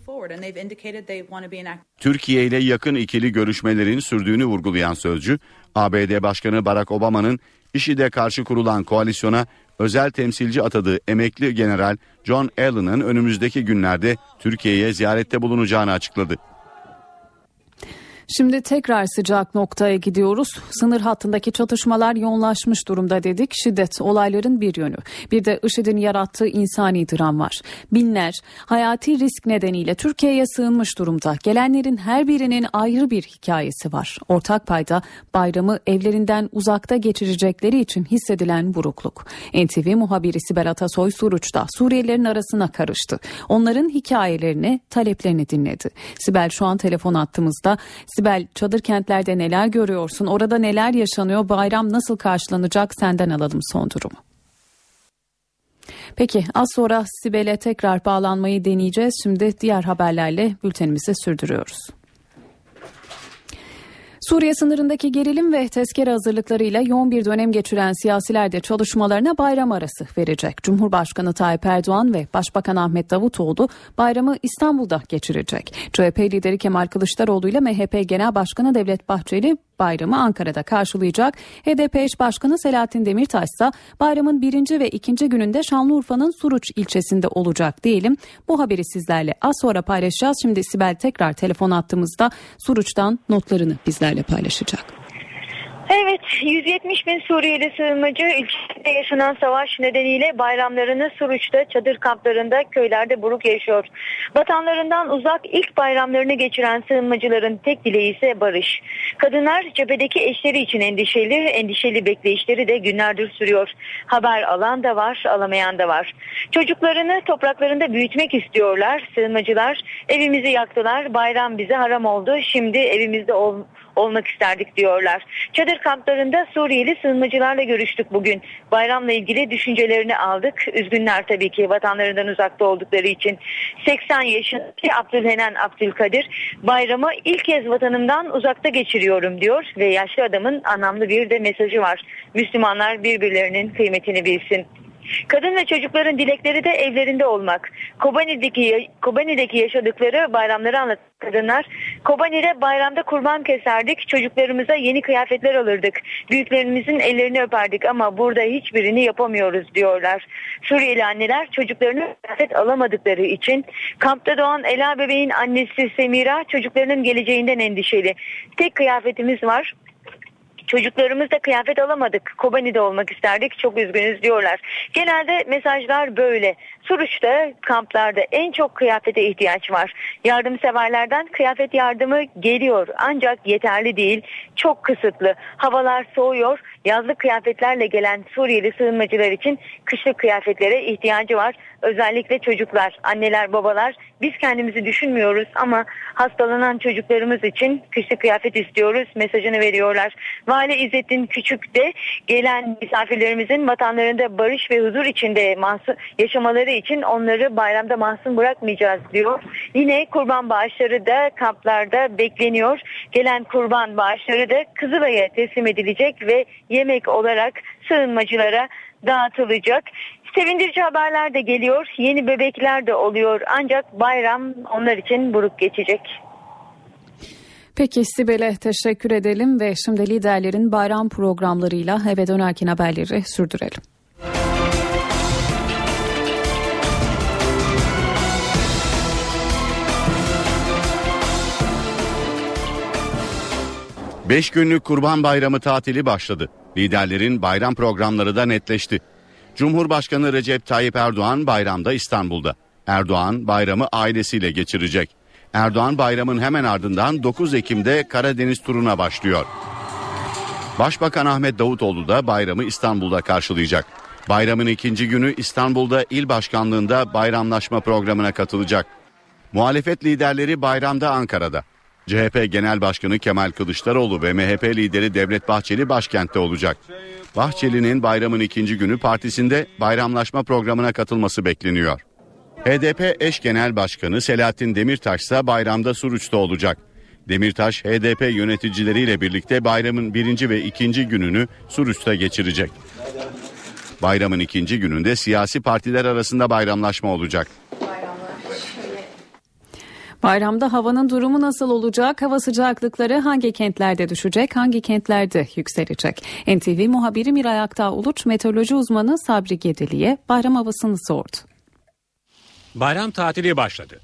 Türkiye ile yakın ikili görüşmelerin sürdüğünü vurgulayan sözcü, ABD Başkanı Barack Obama'nın IŞİD'e karşı kurulan koalisyona özel temsilci atadığı emekli general John Allen'ın önümüzdeki günlerde Türkiye'ye ziyarette bulunacağını açıkladı. Şimdi tekrar sıcak noktaya gidiyoruz. Sınır hattındaki çatışmalar yoğunlaşmış durumda dedik. Şiddet olayların bir yönü. Bir de IŞİD'in yarattığı insani dram var. Binler hayati risk nedeniyle Türkiye'ye sığınmış durumda. Gelenlerin her birinin ayrı bir hikayesi var. Ortak payda bayramı evlerinden uzakta geçirecekleri için hissedilen burukluk. NTV muhabiri Sibel Atasoy Suruç'ta Suriyelilerin arasına karıştı. Onların hikayelerini, taleplerini dinledi. Sibel şu an telefon attığımızda Sibel çadır kentlerde neler görüyorsun? Orada neler yaşanıyor? Bayram nasıl karşılanacak? Senden alalım son durumu. Peki az sonra Sibel'e tekrar bağlanmayı deneyeceğiz. Şimdi diğer haberlerle bültenimizi sürdürüyoruz. Suriye sınırındaki gerilim ve tezkere hazırlıklarıyla yoğun bir dönem geçiren siyasiler de çalışmalarına bayram arası verecek. Cumhurbaşkanı Tayyip Erdoğan ve Başbakan Ahmet Davutoğlu bayramı İstanbul'da geçirecek. CHP lideri Kemal Kılıçdaroğlu ile MHP Genel Başkanı Devlet Bahçeli bayramı Ankara'da karşılayacak. HDP eş başkanı Selahattin Demirtaş ise bayramın birinci ve ikinci gününde Şanlıurfa'nın Suruç ilçesinde olacak diyelim. Bu haberi sizlerle az sonra paylaşacağız. Şimdi Sibel tekrar telefon attığımızda Suruç'tan notlarını bizlerle paylaşacak. Evet 170 bin Suriyeli sığınmacı ülkede yaşanan savaş nedeniyle bayramlarını Suruç'ta çadır kamplarında köylerde buruk yaşıyor. Vatanlarından uzak ilk bayramlarını geçiren sığınmacıların tek dileği ise barış. Kadınlar cephedeki eşleri için endişeli, endişeli bekleyişleri de günlerdir sürüyor. Haber alan da var, alamayan da var. Çocuklarını topraklarında büyütmek istiyorlar. Sığınmacılar evimizi yaktılar, bayram bize haram oldu, şimdi evimizde ol olmak isterdik diyorlar. Çadır kamplarında Suriyeli sığınmacılarla görüştük bugün. Bayramla ilgili düşüncelerini aldık. Üzgünler tabii ki vatanlarından uzakta oldukları için. 80 yaşındaki Abdülhenen Abdülkadir bayramı ilk kez vatanımdan uzakta geçiriyorum diyor ve yaşlı adamın anlamlı bir de mesajı var. Müslümanlar birbirlerinin kıymetini bilsin. Kadın ve çocukların dilekleri de evlerinde olmak. Kobani'deki, Kobani'deki yaşadıkları bayramları anlatan kadınlar. Kobani'de bayramda kurban keserdik, çocuklarımıza yeni kıyafetler alırdık. Büyüklerimizin ellerini öperdik ama burada hiçbirini yapamıyoruz diyorlar. Suriyeli anneler çocuklarını kıyafet alamadıkları için kampta doğan Ela bebeğin annesi Semira çocuklarının geleceğinden endişeli. Tek kıyafetimiz var Çocuklarımızda kıyafet alamadık. Kobani'de olmak isterdik. Çok üzgünüz diyorlar. Genelde mesajlar böyle. Suruç'ta kamplarda en çok kıyafete ihtiyaç var. Yardımseverlerden kıyafet yardımı geliyor ancak yeterli değil. Çok kısıtlı. Havalar soğuyor. Yazlık kıyafetlerle gelen Suriyeli sığınmacılar için kışlık kıyafetlere ihtiyacı var. Özellikle çocuklar, anneler, babalar biz kendimizi düşünmüyoruz ama hastalanan çocuklarımız için kışlık kıyafet istiyoruz mesajını veriyorlar. Vali İzzettin Küçük de gelen misafirlerimizin vatanlarında barış ve huzur içinde yaşamaları için onları bayramda mahzun bırakmayacağız diyor. Yine kurban bağışları da kamplarda bekleniyor. Gelen kurban bağışları da Kızılay'a teslim edilecek ve yemek olarak sığınmacılara dağıtılacak. Sevindirici haberler de geliyor. Yeni bebekler de oluyor. Ancak bayram onlar için buruk geçecek. Peki Sibel'e teşekkür edelim ve şimdi liderlerin bayram programlarıyla eve dönerken haberleri sürdürelim. Beş günlük Kurban Bayramı tatili başladı. Liderlerin bayram programları da netleşti. Cumhurbaşkanı Recep Tayyip Erdoğan bayramda İstanbul'da. Erdoğan bayramı ailesiyle geçirecek. Erdoğan bayramın hemen ardından 9 Ekim'de Karadeniz turuna başlıyor. Başbakan Ahmet Davutoğlu da bayramı İstanbul'da karşılayacak. Bayramın ikinci günü İstanbul'da il başkanlığında bayramlaşma programına katılacak. Muhalefet liderleri bayramda Ankara'da. CHP Genel Başkanı Kemal Kılıçdaroğlu ve MHP lideri Devlet Bahçeli başkentte olacak. Bahçeli'nin bayramın ikinci günü partisinde bayramlaşma programına katılması bekleniyor. HDP eş genel başkanı Selahattin Demirtaş ise bayramda Suruç'ta olacak. Demirtaş HDP yöneticileriyle birlikte bayramın birinci ve ikinci gününü Suruç'ta geçirecek. Bayramın ikinci gününde siyasi partiler arasında bayramlaşma olacak. Bayramda havanın durumu nasıl olacak? Hava sıcaklıkları hangi kentlerde düşecek? Hangi kentlerde yükselecek? NTV muhabiri Miray Aktağ Uluç, meteoroloji uzmanı Sabri Gedeli'ye bayram havasını sordu. Bayram tatili başladı.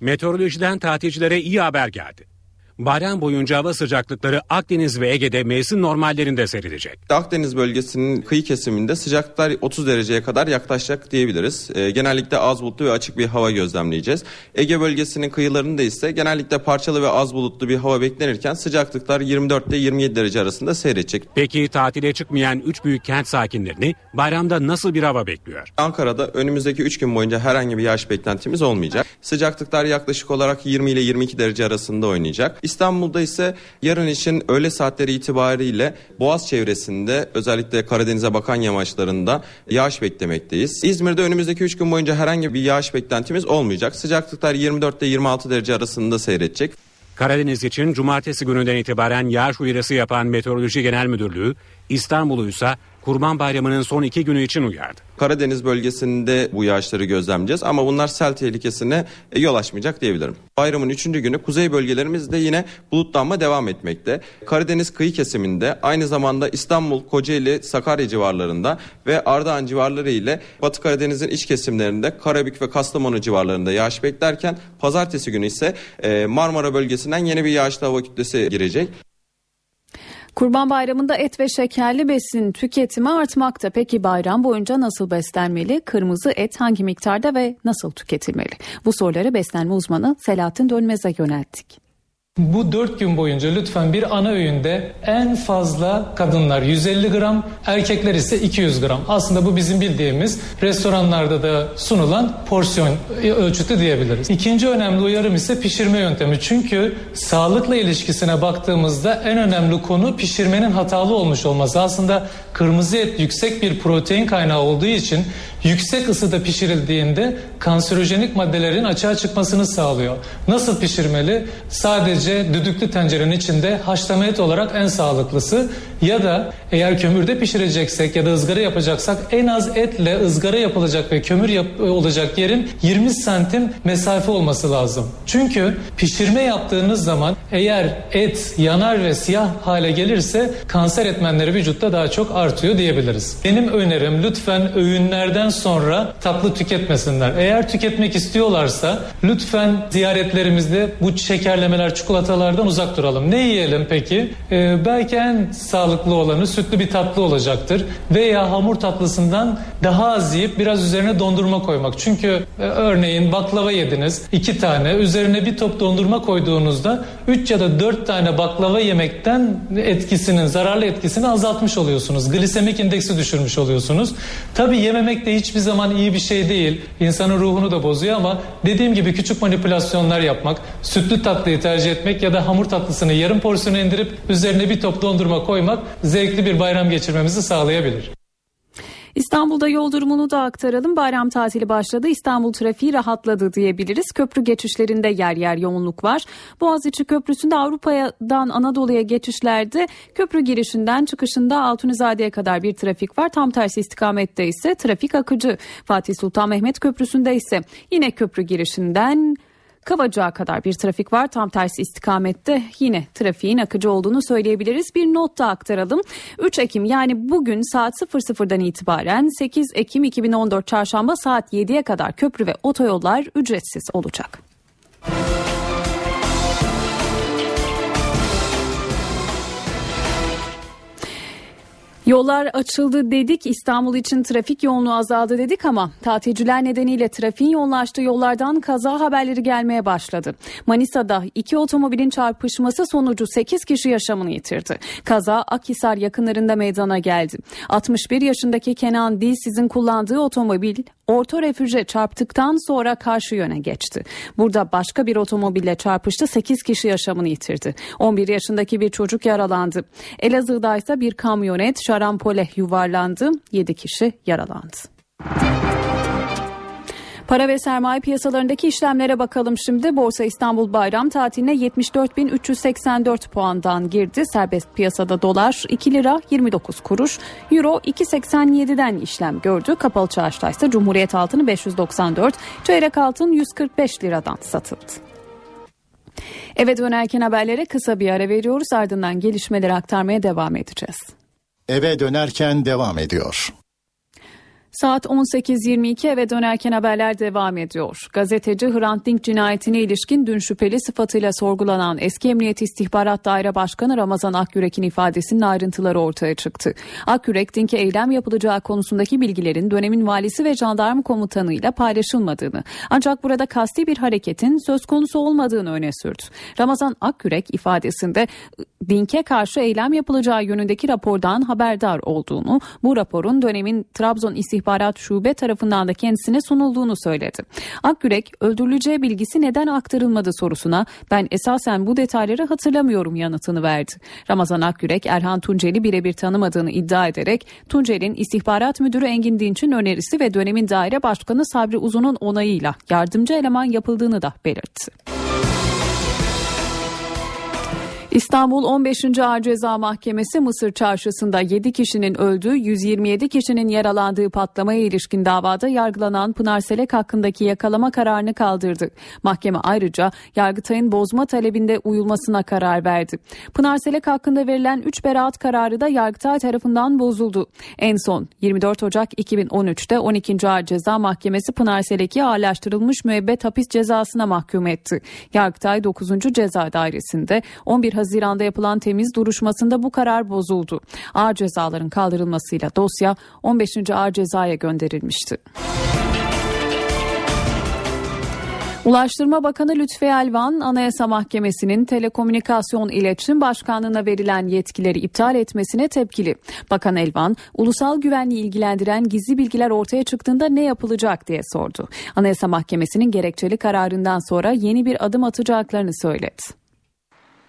Meteorolojiden tatilcilere iyi haber geldi. Bayram boyunca hava sıcaklıkları Akdeniz ve Ege'de mevsim normallerinde serilecek. Akdeniz bölgesinin kıyı kesiminde sıcaklıklar 30 dereceye kadar yaklaşacak diyebiliriz. E, genellikle az bulutlu ve açık bir hava gözlemleyeceğiz. Ege bölgesinin kıyılarında ise genellikle parçalı ve az bulutlu bir hava beklenirken sıcaklıklar 24 ile 27 derece arasında seyredecek. Peki tatile çıkmayan 3 büyük kent sakinlerini bayramda nasıl bir hava bekliyor? Ankara'da önümüzdeki 3 gün boyunca herhangi bir yağış beklentimiz olmayacak. Sıcaklıklar yaklaşık olarak 20 ile 22 derece arasında oynayacak. İstanbul'da ise yarın için öğle saatleri itibariyle Boğaz çevresinde özellikle Karadeniz'e bakan yamaçlarında yağış beklemekteyiz. İzmir'de önümüzdeki 3 gün boyunca herhangi bir yağış beklentimiz olmayacak. Sıcaklıklar 24 ile 26 derece arasında seyredecek. Karadeniz için cumartesi gününden itibaren yağış uyarısı yapan Meteoroloji Genel Müdürlüğü İstanbul'u ise Kurban Bayramı'nın son iki günü için uyardı. Karadeniz bölgesinde bu yağışları gözlemleyeceğiz ama bunlar sel tehlikesine e, yol açmayacak diyebilirim. Bayramın üçüncü günü kuzey bölgelerimizde yine bulutlanma devam etmekte. Karadeniz kıyı kesiminde aynı zamanda İstanbul, Kocaeli, Sakarya civarlarında ve Ardahan civarları ile Batı Karadeniz'in iç kesimlerinde Karabük ve Kastamonu civarlarında yağış beklerken pazartesi günü ise e, Marmara bölgesinden yeni bir yağışlı hava kütlesi girecek. Kurban Bayramı'nda et ve şekerli besin tüketimi artmakta. Peki bayram boyunca nasıl beslenmeli? Kırmızı et hangi miktarda ve nasıl tüketilmeli? Bu soruları beslenme uzmanı Selahattin Dönmez'e yönelttik. Bu 4 gün boyunca lütfen bir ana öğünde en fazla kadınlar 150 gram, erkekler ise 200 gram. Aslında bu bizim bildiğimiz restoranlarda da sunulan porsiyon ölçütü diyebiliriz. İkinci önemli uyarım ise pişirme yöntemi. Çünkü sağlıkla ilişkisine baktığımızda en önemli konu pişirmenin hatalı olmuş olması. Aslında kırmızı et yüksek bir protein kaynağı olduğu için yüksek ısıda pişirildiğinde kanserojenik maddelerin açığa çıkmasını sağlıyor. Nasıl pişirmeli? Sadece düdüklü tencerenin içinde haşlama et olarak en sağlıklısı ya da eğer kömürde pişireceksek ya da ızgara yapacaksak en az etle ızgara yapılacak ve kömür yap- olacak yerin 20 santim mesafe olması lazım. Çünkü pişirme yaptığınız zaman eğer et yanar ve siyah hale gelirse kanser etmenleri vücutta daha çok artıyor diyebiliriz. Benim önerim lütfen öğünlerden sonra tatlı tüketmesinler. Eğer tüketmek istiyorlarsa lütfen ziyaretlerimizde bu şekerlemeler, çikolatalardan uzak duralım. Ne yiyelim peki? Ee, belki en sağlıklı olanı sütlü bir tatlı olacaktır. Veya hamur tatlısından daha az yiyip biraz üzerine dondurma koymak. Çünkü e, örneğin baklava yediniz iki tane üzerine bir top dondurma koyduğunuzda 3 ya da 4 tane baklava yemekten etkisinin zararlı etkisini azaltmış oluyorsunuz. Glisemik indeksi düşürmüş oluyorsunuz. Tabi yememek de hiçbir zaman iyi bir şey değil. İnsanın ruhunu da bozuyor ama dediğim gibi küçük manipülasyonlar yapmak, sütlü tatlıyı tercih etmek ya da hamur tatlısını yarım porsiyona indirip üzerine bir top dondurma koymak zevkli bir bayram geçirmemizi sağlayabilir. İstanbul'da yol durumunu da aktaralım. Bayram tatili başladı. İstanbul trafiği rahatladı diyebiliriz. Köprü geçişlerinde yer yer yoğunluk var. Boğaziçi Köprüsü'nde Avrupa'dan Anadolu'ya geçişlerde köprü girişinden çıkışında Altunizade'ye kadar bir trafik var. Tam tersi istikamette ise trafik akıcı. Fatih Sultan Mehmet Köprüsü'nde ise yine köprü girişinden Kavacığa kadar bir trafik var. Tam tersi istikamette yine trafiğin akıcı olduğunu söyleyebiliriz. Bir not da aktaralım. 3 Ekim yani bugün saat 00'dan itibaren 8 Ekim 2014 çarşamba saat 7'ye kadar köprü ve otoyollar ücretsiz olacak. Yollar açıldı dedik İstanbul için trafik yoğunluğu azaldı dedik ama tatilciler nedeniyle trafiğin yoğunlaştığı yollardan kaza haberleri gelmeye başladı. Manisa'da iki otomobilin çarpışması sonucu 8 kişi yaşamını yitirdi. Kaza Akhisar yakınlarında meydana geldi. 61 yaşındaki Kenan Dilsiz'in kullandığı otomobil orta refüje çarptıktan sonra karşı yöne geçti. Burada başka bir otomobille çarpıştı 8 kişi yaşamını yitirdi. 11 yaşındaki bir çocuk yaralandı. Elazığ'da ise bir kamyonet şarampole yuvarlandı 7 kişi yaralandı. Para ve sermaye piyasalarındaki işlemlere bakalım şimdi. Borsa İstanbul bayram tatiline 74.384 puandan girdi. Serbest piyasada dolar 2 lira 29 kuruş, euro 2.87'den işlem gördü. Kapalı çarşıda ise Cumhuriyet altını 594, çeyrek altın 145 liradan satıldı. Eve dönerken haberlere kısa bir ara veriyoruz. Ardından gelişmeleri aktarmaya devam edeceğiz. Eve dönerken devam ediyor. Saat 18.22 eve dönerken haberler devam ediyor. Gazeteci Hrant Dink cinayetine ilişkin dün şüpheli sıfatıyla sorgulanan eski Emniyet İstihbarat Daire Başkanı Ramazan Akyürek'in ifadesinin ayrıntıları ortaya çıktı. Akyürek, Dink'e eylem yapılacağı konusundaki bilgilerin dönemin valisi ve jandarma komutanıyla paylaşılmadığını ancak burada kasti bir hareketin söz konusu olmadığını öne sürdü. Ramazan Akyürek ifadesinde Dink'e karşı eylem yapılacağı yönündeki rapordan haberdar olduğunu, bu raporun dönemin Trabzon İstihbarat Şube tarafından da kendisine sunulduğunu söyledi. Akgürek öldürüleceği bilgisi neden aktarılmadı sorusuna ben esasen bu detayları hatırlamıyorum yanıtını verdi. Ramazan Akgürek Erhan Tuncel'i birebir tanımadığını iddia ederek Tuncel'in istihbarat müdürü Engin Dinç'in önerisi ve dönemin daire başkanı Sabri Uzun'un onayıyla yardımcı eleman yapıldığını da belirtti. İstanbul 15. Ağır Ceza Mahkemesi Mısır çarşısında 7 kişinin öldüğü 127 kişinin yaralandığı patlamaya ilişkin davada yargılanan Pınar Selek hakkındaki yakalama kararını kaldırdı. Mahkeme ayrıca Yargıtay'ın bozma talebinde uyulmasına karar verdi. Pınar Selek hakkında verilen 3 beraat kararı da Yargıtay tarafından bozuldu. En son 24 Ocak 2013'te 12. Ağır Ceza Mahkemesi Pınar Selek'i ağırlaştırılmış müebbet hapis cezasına mahkum etti. Yargıtay 9. Ceza Dairesi'nde 11 Haziran'da yapılan temiz duruşmasında bu karar bozuldu. Ağır cezaların kaldırılmasıyla dosya 15. Ağır Ceza'ya gönderilmişti. Ulaştırma Bakanı Lütfi Elvan, Anayasa Mahkemesi'nin Telekomünikasyon İletişim Başkanlığı'na verilen yetkileri iptal etmesine tepkili. Bakan Elvan, ulusal güvenliği ilgilendiren gizli bilgiler ortaya çıktığında ne yapılacak diye sordu. Anayasa Mahkemesi'nin gerekçeli kararından sonra yeni bir adım atacaklarını söyledi.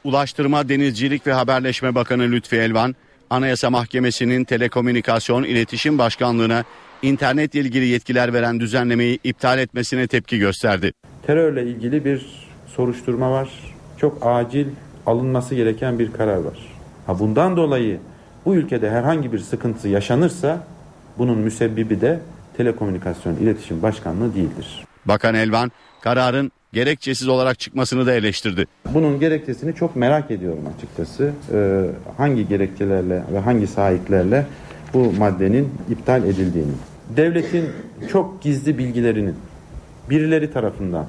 Ulaştırma, Denizcilik ve Haberleşme Bakanı Lütfi Elvan, Anayasa Mahkemesi'nin Telekomünikasyon İletişim Başkanlığı'na internetle ilgili yetkiler veren düzenlemeyi iptal etmesine tepki gösterdi. Terörle ilgili bir soruşturma var. Çok acil alınması gereken bir karar var. Ha bundan dolayı bu ülkede herhangi bir sıkıntı yaşanırsa bunun müsebbibi de Telekomünikasyon İletişim Başkanlığı değildir. Bakan Elvan kararın gerekçesiz olarak çıkmasını da eleştirdi. Bunun gerekçesini çok merak ediyorum açıkçası. Ee, hangi gerekçelerle ve hangi sahiplerle bu maddenin iptal edildiğini. Devletin çok gizli bilgilerinin birileri tarafından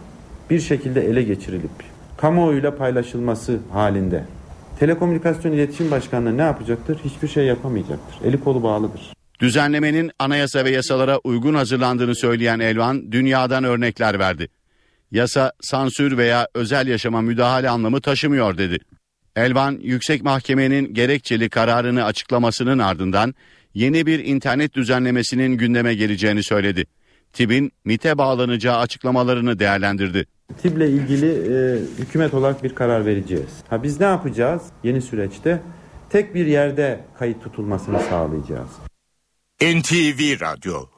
bir şekilde ele geçirilip kamuoyuyla paylaşılması halinde Telekomünikasyon İletişim Başkanlığı ne yapacaktır? Hiçbir şey yapamayacaktır. Eli kolu bağlıdır. Düzenlemenin anayasa ve yasalara uygun hazırlandığını söyleyen Elvan dünyadan örnekler verdi. Yasa sansür veya özel yaşama müdahale anlamı taşımıyor dedi. Elvan yüksek mahkemenin gerekçeli kararını açıklamasının ardından yeni bir internet düzenlemesinin gündeme geleceğini söyledi. TİB'in MIT'e bağlanacağı açıklamalarını değerlendirdi. TİB'le ilgili e, hükümet olarak bir karar vereceğiz. Ha biz ne yapacağız yeni süreçte? Tek bir yerde kayıt tutulmasını sağlayacağız. NTV Radyo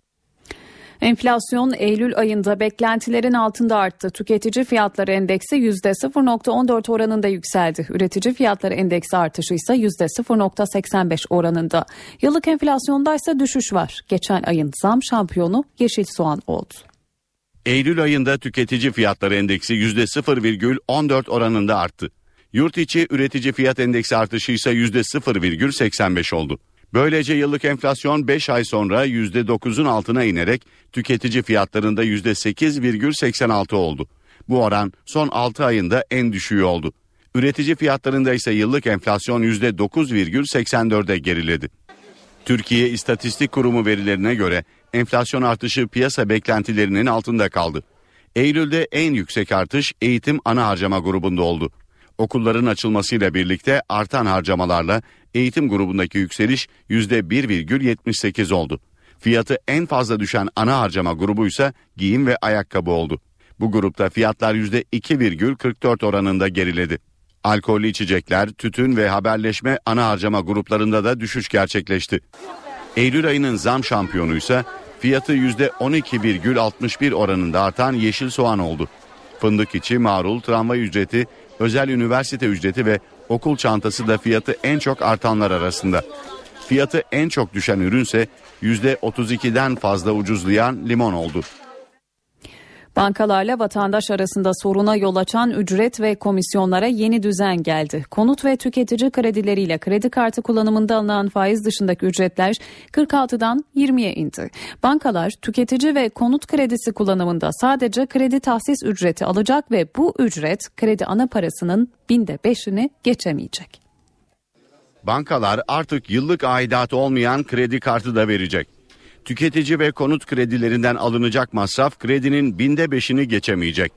Enflasyon Eylül ayında beklentilerin altında arttı. Tüketici fiyatları endeksi %0.14 oranında yükseldi. Üretici fiyatları endeksi artışı ise %0.85 oranında. Yıllık enflasyonda ise düşüş var. Geçen ayın zam şampiyonu yeşil soğan oldu. Eylül ayında tüketici fiyatları endeksi %0,14 oranında arttı. Yurt içi üretici fiyat endeksi artışı ise %0,85 oldu. Böylece yıllık enflasyon 5 ay sonra %9'un altına inerek tüketici fiyatlarında %8,86 oldu. Bu oran son 6 ayında en düşüğü oldu. Üretici fiyatlarında ise yıllık enflasyon %9,84'e geriledi. Türkiye İstatistik Kurumu verilerine göre enflasyon artışı piyasa beklentilerinin altında kaldı. Eylül'de en yüksek artış eğitim ana harcama grubunda oldu. Okulların açılmasıyla birlikte artan harcamalarla eğitim grubundaki yükseliş %1,78 oldu. Fiyatı en fazla düşen ana harcama grubu ise giyim ve ayakkabı oldu. Bu grupta fiyatlar %2,44 oranında geriledi. Alkollü içecekler, tütün ve haberleşme ana harcama gruplarında da düşüş gerçekleşti. Eylül ayının zam şampiyonu ise fiyatı %12,61 oranında artan yeşil soğan oldu. Fındık içi, marul, tramvay ücreti, özel üniversite ücreti ve okul çantası da fiyatı en çok artanlar arasında. Fiyatı en çok düşen ürünse %32'den fazla ucuzlayan limon oldu. Bankalarla vatandaş arasında soruna yol açan ücret ve komisyonlara yeni düzen geldi. Konut ve tüketici kredileriyle kredi kartı kullanımında alınan faiz dışındaki ücretler 46'dan 20'ye indi. Bankalar tüketici ve konut kredisi kullanımında sadece kredi tahsis ücreti alacak ve bu ücret kredi ana parasının binde beşini geçemeyecek. Bankalar artık yıllık aidatı olmayan kredi kartı da verecek. Tüketici ve konut kredilerinden alınacak masraf kredinin binde beşini geçemeyecek.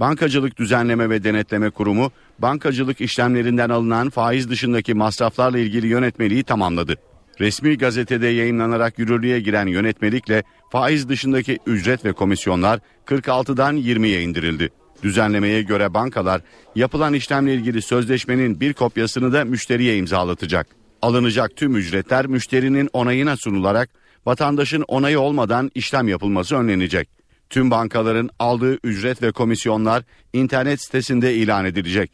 Bankacılık Düzenleme ve Denetleme Kurumu bankacılık işlemlerinden alınan faiz dışındaki masraflarla ilgili yönetmeliği tamamladı. Resmi gazetede yayınlanarak yürürlüğe giren yönetmelikle faiz dışındaki ücret ve komisyonlar 46'dan 20'ye indirildi. Düzenlemeye göre bankalar yapılan işlemle ilgili sözleşmenin bir kopyasını da müşteriye imzalatacak. Alınacak tüm ücretler müşterinin onayına sunularak vatandaşın onayı olmadan işlem yapılması önlenecek. Tüm bankaların aldığı ücret ve komisyonlar internet sitesinde ilan edilecek.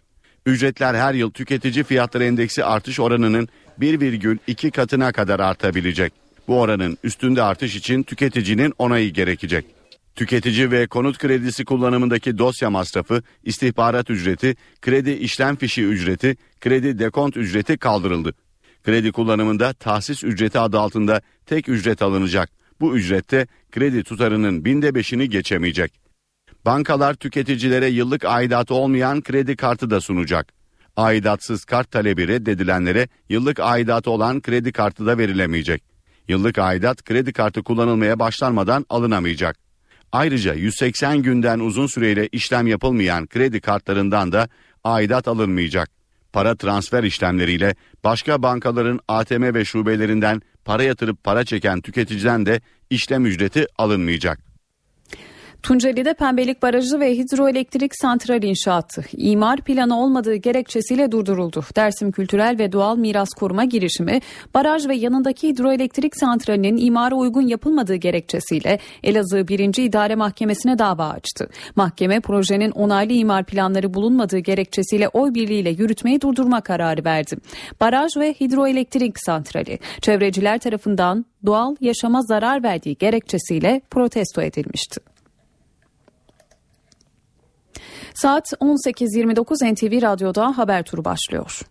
Ücretler her yıl tüketici fiyatları endeksi artış oranının 1,2 katına kadar artabilecek. Bu oranın üstünde artış için tüketicinin onayı gerekecek. Tüketici ve konut kredisi kullanımındaki dosya masrafı, istihbarat ücreti, kredi işlem fişi ücreti, kredi dekont ücreti kaldırıldı. Kredi kullanımında tahsis ücreti adı altında tek ücret alınacak. Bu ücrette kredi tutarının binde beşini geçemeyecek. Bankalar tüketicilere yıllık aidatı olmayan kredi kartı da sunacak. Aidatsız kart talebi reddedilenlere yıllık aidatı olan kredi kartı da verilemeyecek. Yıllık aidat kredi kartı kullanılmaya başlanmadan alınamayacak. Ayrıca 180 günden uzun süreyle işlem yapılmayan kredi kartlarından da aidat alınmayacak. Para transfer işlemleriyle başka bankaların ATM ve şubelerinden para yatırıp para çeken tüketiciden de işlem ücreti alınmayacak. Tunceli'de Pembelik Barajı ve hidroelektrik santral inşaatı imar planı olmadığı gerekçesiyle durduruldu. Dersim Kültürel ve Doğal Miras Koruma girişimi baraj ve yanındaki hidroelektrik santralinin imara uygun yapılmadığı gerekçesiyle Elazığ 1. İdare Mahkemesi'ne dava açtı. Mahkeme projenin onaylı imar planları bulunmadığı gerekçesiyle oy birliğiyle yürütmeyi durdurma kararı verdi. Baraj ve hidroelektrik santrali çevreciler tarafından doğal yaşama zarar verdiği gerekçesiyle protesto edilmişti. Saat 18.29 NTV Radyo'da haber turu başlıyor.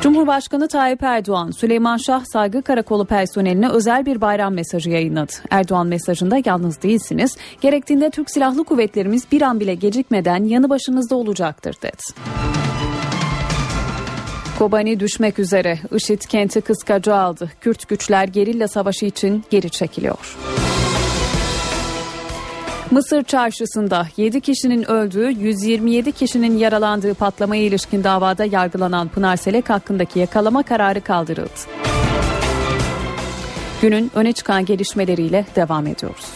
Cumhurbaşkanı Tayyip Erdoğan, Süleyman Şah Saygı Karakolu personeline özel bir bayram mesajı yayınladı. Erdoğan mesajında yalnız değilsiniz, gerektiğinde Türk Silahlı Kuvvetlerimiz bir an bile gecikmeden yanı başınızda olacaktır dedi. Kobani düşmek üzere. IŞİD kenti kıskacı aldı. Kürt güçler gerilla savaşı için geri çekiliyor. Mısır çarşısında 7 kişinin öldüğü 127 kişinin yaralandığı patlamaya ilişkin davada yargılanan Pınar Selek hakkındaki yakalama kararı kaldırıldı. Günün öne çıkan gelişmeleriyle devam ediyoruz.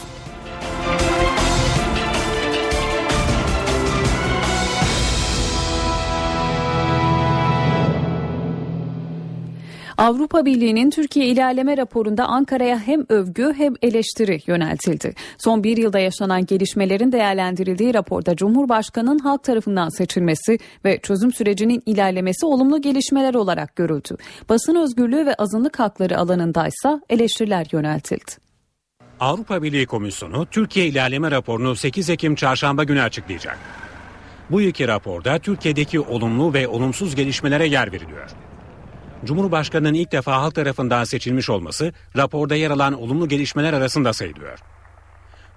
Avrupa Birliği'nin Türkiye ilerleme raporunda Ankara'ya hem övgü hem eleştiri yöneltildi. Son bir yılda yaşanan gelişmelerin değerlendirildiği raporda Cumhurbaşkanı'nın halk tarafından seçilmesi ve çözüm sürecinin ilerlemesi olumlu gelişmeler olarak görüldü. Basın özgürlüğü ve azınlık hakları alanındaysa eleştiriler yöneltildi. Avrupa Birliği Komisyonu Türkiye ilerleme raporunu 8 Ekim çarşamba günü açıklayacak. Bu iki raporda Türkiye'deki olumlu ve olumsuz gelişmelere yer veriliyor. Cumhurbaşkanının ilk defa halk tarafından seçilmiş olması raporda yer alan olumlu gelişmeler arasında sayılıyor.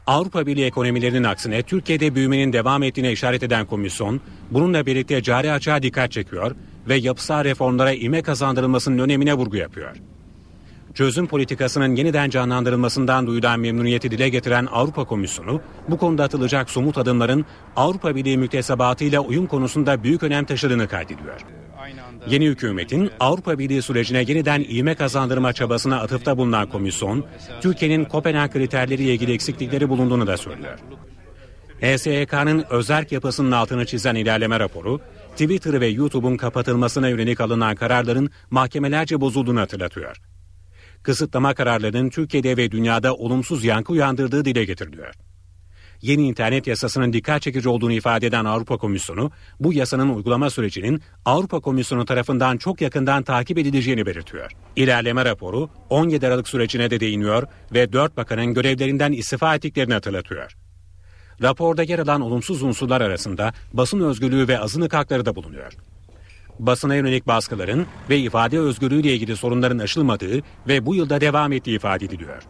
Avrupa Birliği ekonomilerinin aksine Türkiye'de büyümenin devam ettiğine işaret eden komisyon, bununla birlikte cari açığa dikkat çekiyor ve yapısal reformlara ime kazandırılmasının önemine vurgu yapıyor. Çözüm politikasının yeniden canlandırılmasından duyulan memnuniyeti dile getiren Avrupa Komisyonu, bu konuda atılacak somut adımların Avrupa Birliği müktesebatıyla uyum konusunda büyük önem taşıdığını kaydediyor. Yeni hükümetin Avrupa Birliği sürecine yeniden ivme kazandırma çabasına atıfta bulunan komisyon, Türkiye'nin Kopenhag kriterleriyle ilgili eksiklikleri bulunduğunu da söylüyor. HSYK'nın özerk yapısının altını çizen ilerleme raporu, Twitter ve YouTube'un kapatılmasına yönelik alınan kararların mahkemelerce bozulduğunu hatırlatıyor. Kısıtlama kararlarının Türkiye'de ve dünyada olumsuz yankı uyandırdığı dile getiriliyor yeni internet yasasının dikkat çekici olduğunu ifade eden Avrupa Komisyonu, bu yasanın uygulama sürecinin Avrupa Komisyonu tarafından çok yakından takip edileceğini belirtiyor. İlerleme raporu 17 Aralık sürecine de değiniyor ve 4 bakanın görevlerinden istifa ettiklerini hatırlatıyor. Raporda yer alan olumsuz unsurlar arasında basın özgürlüğü ve azınlık hakları da bulunuyor basına yönelik baskıların ve ifade özgürlüğü ile ilgili sorunların aşılmadığı ve bu yılda devam ettiği ifade ediliyor.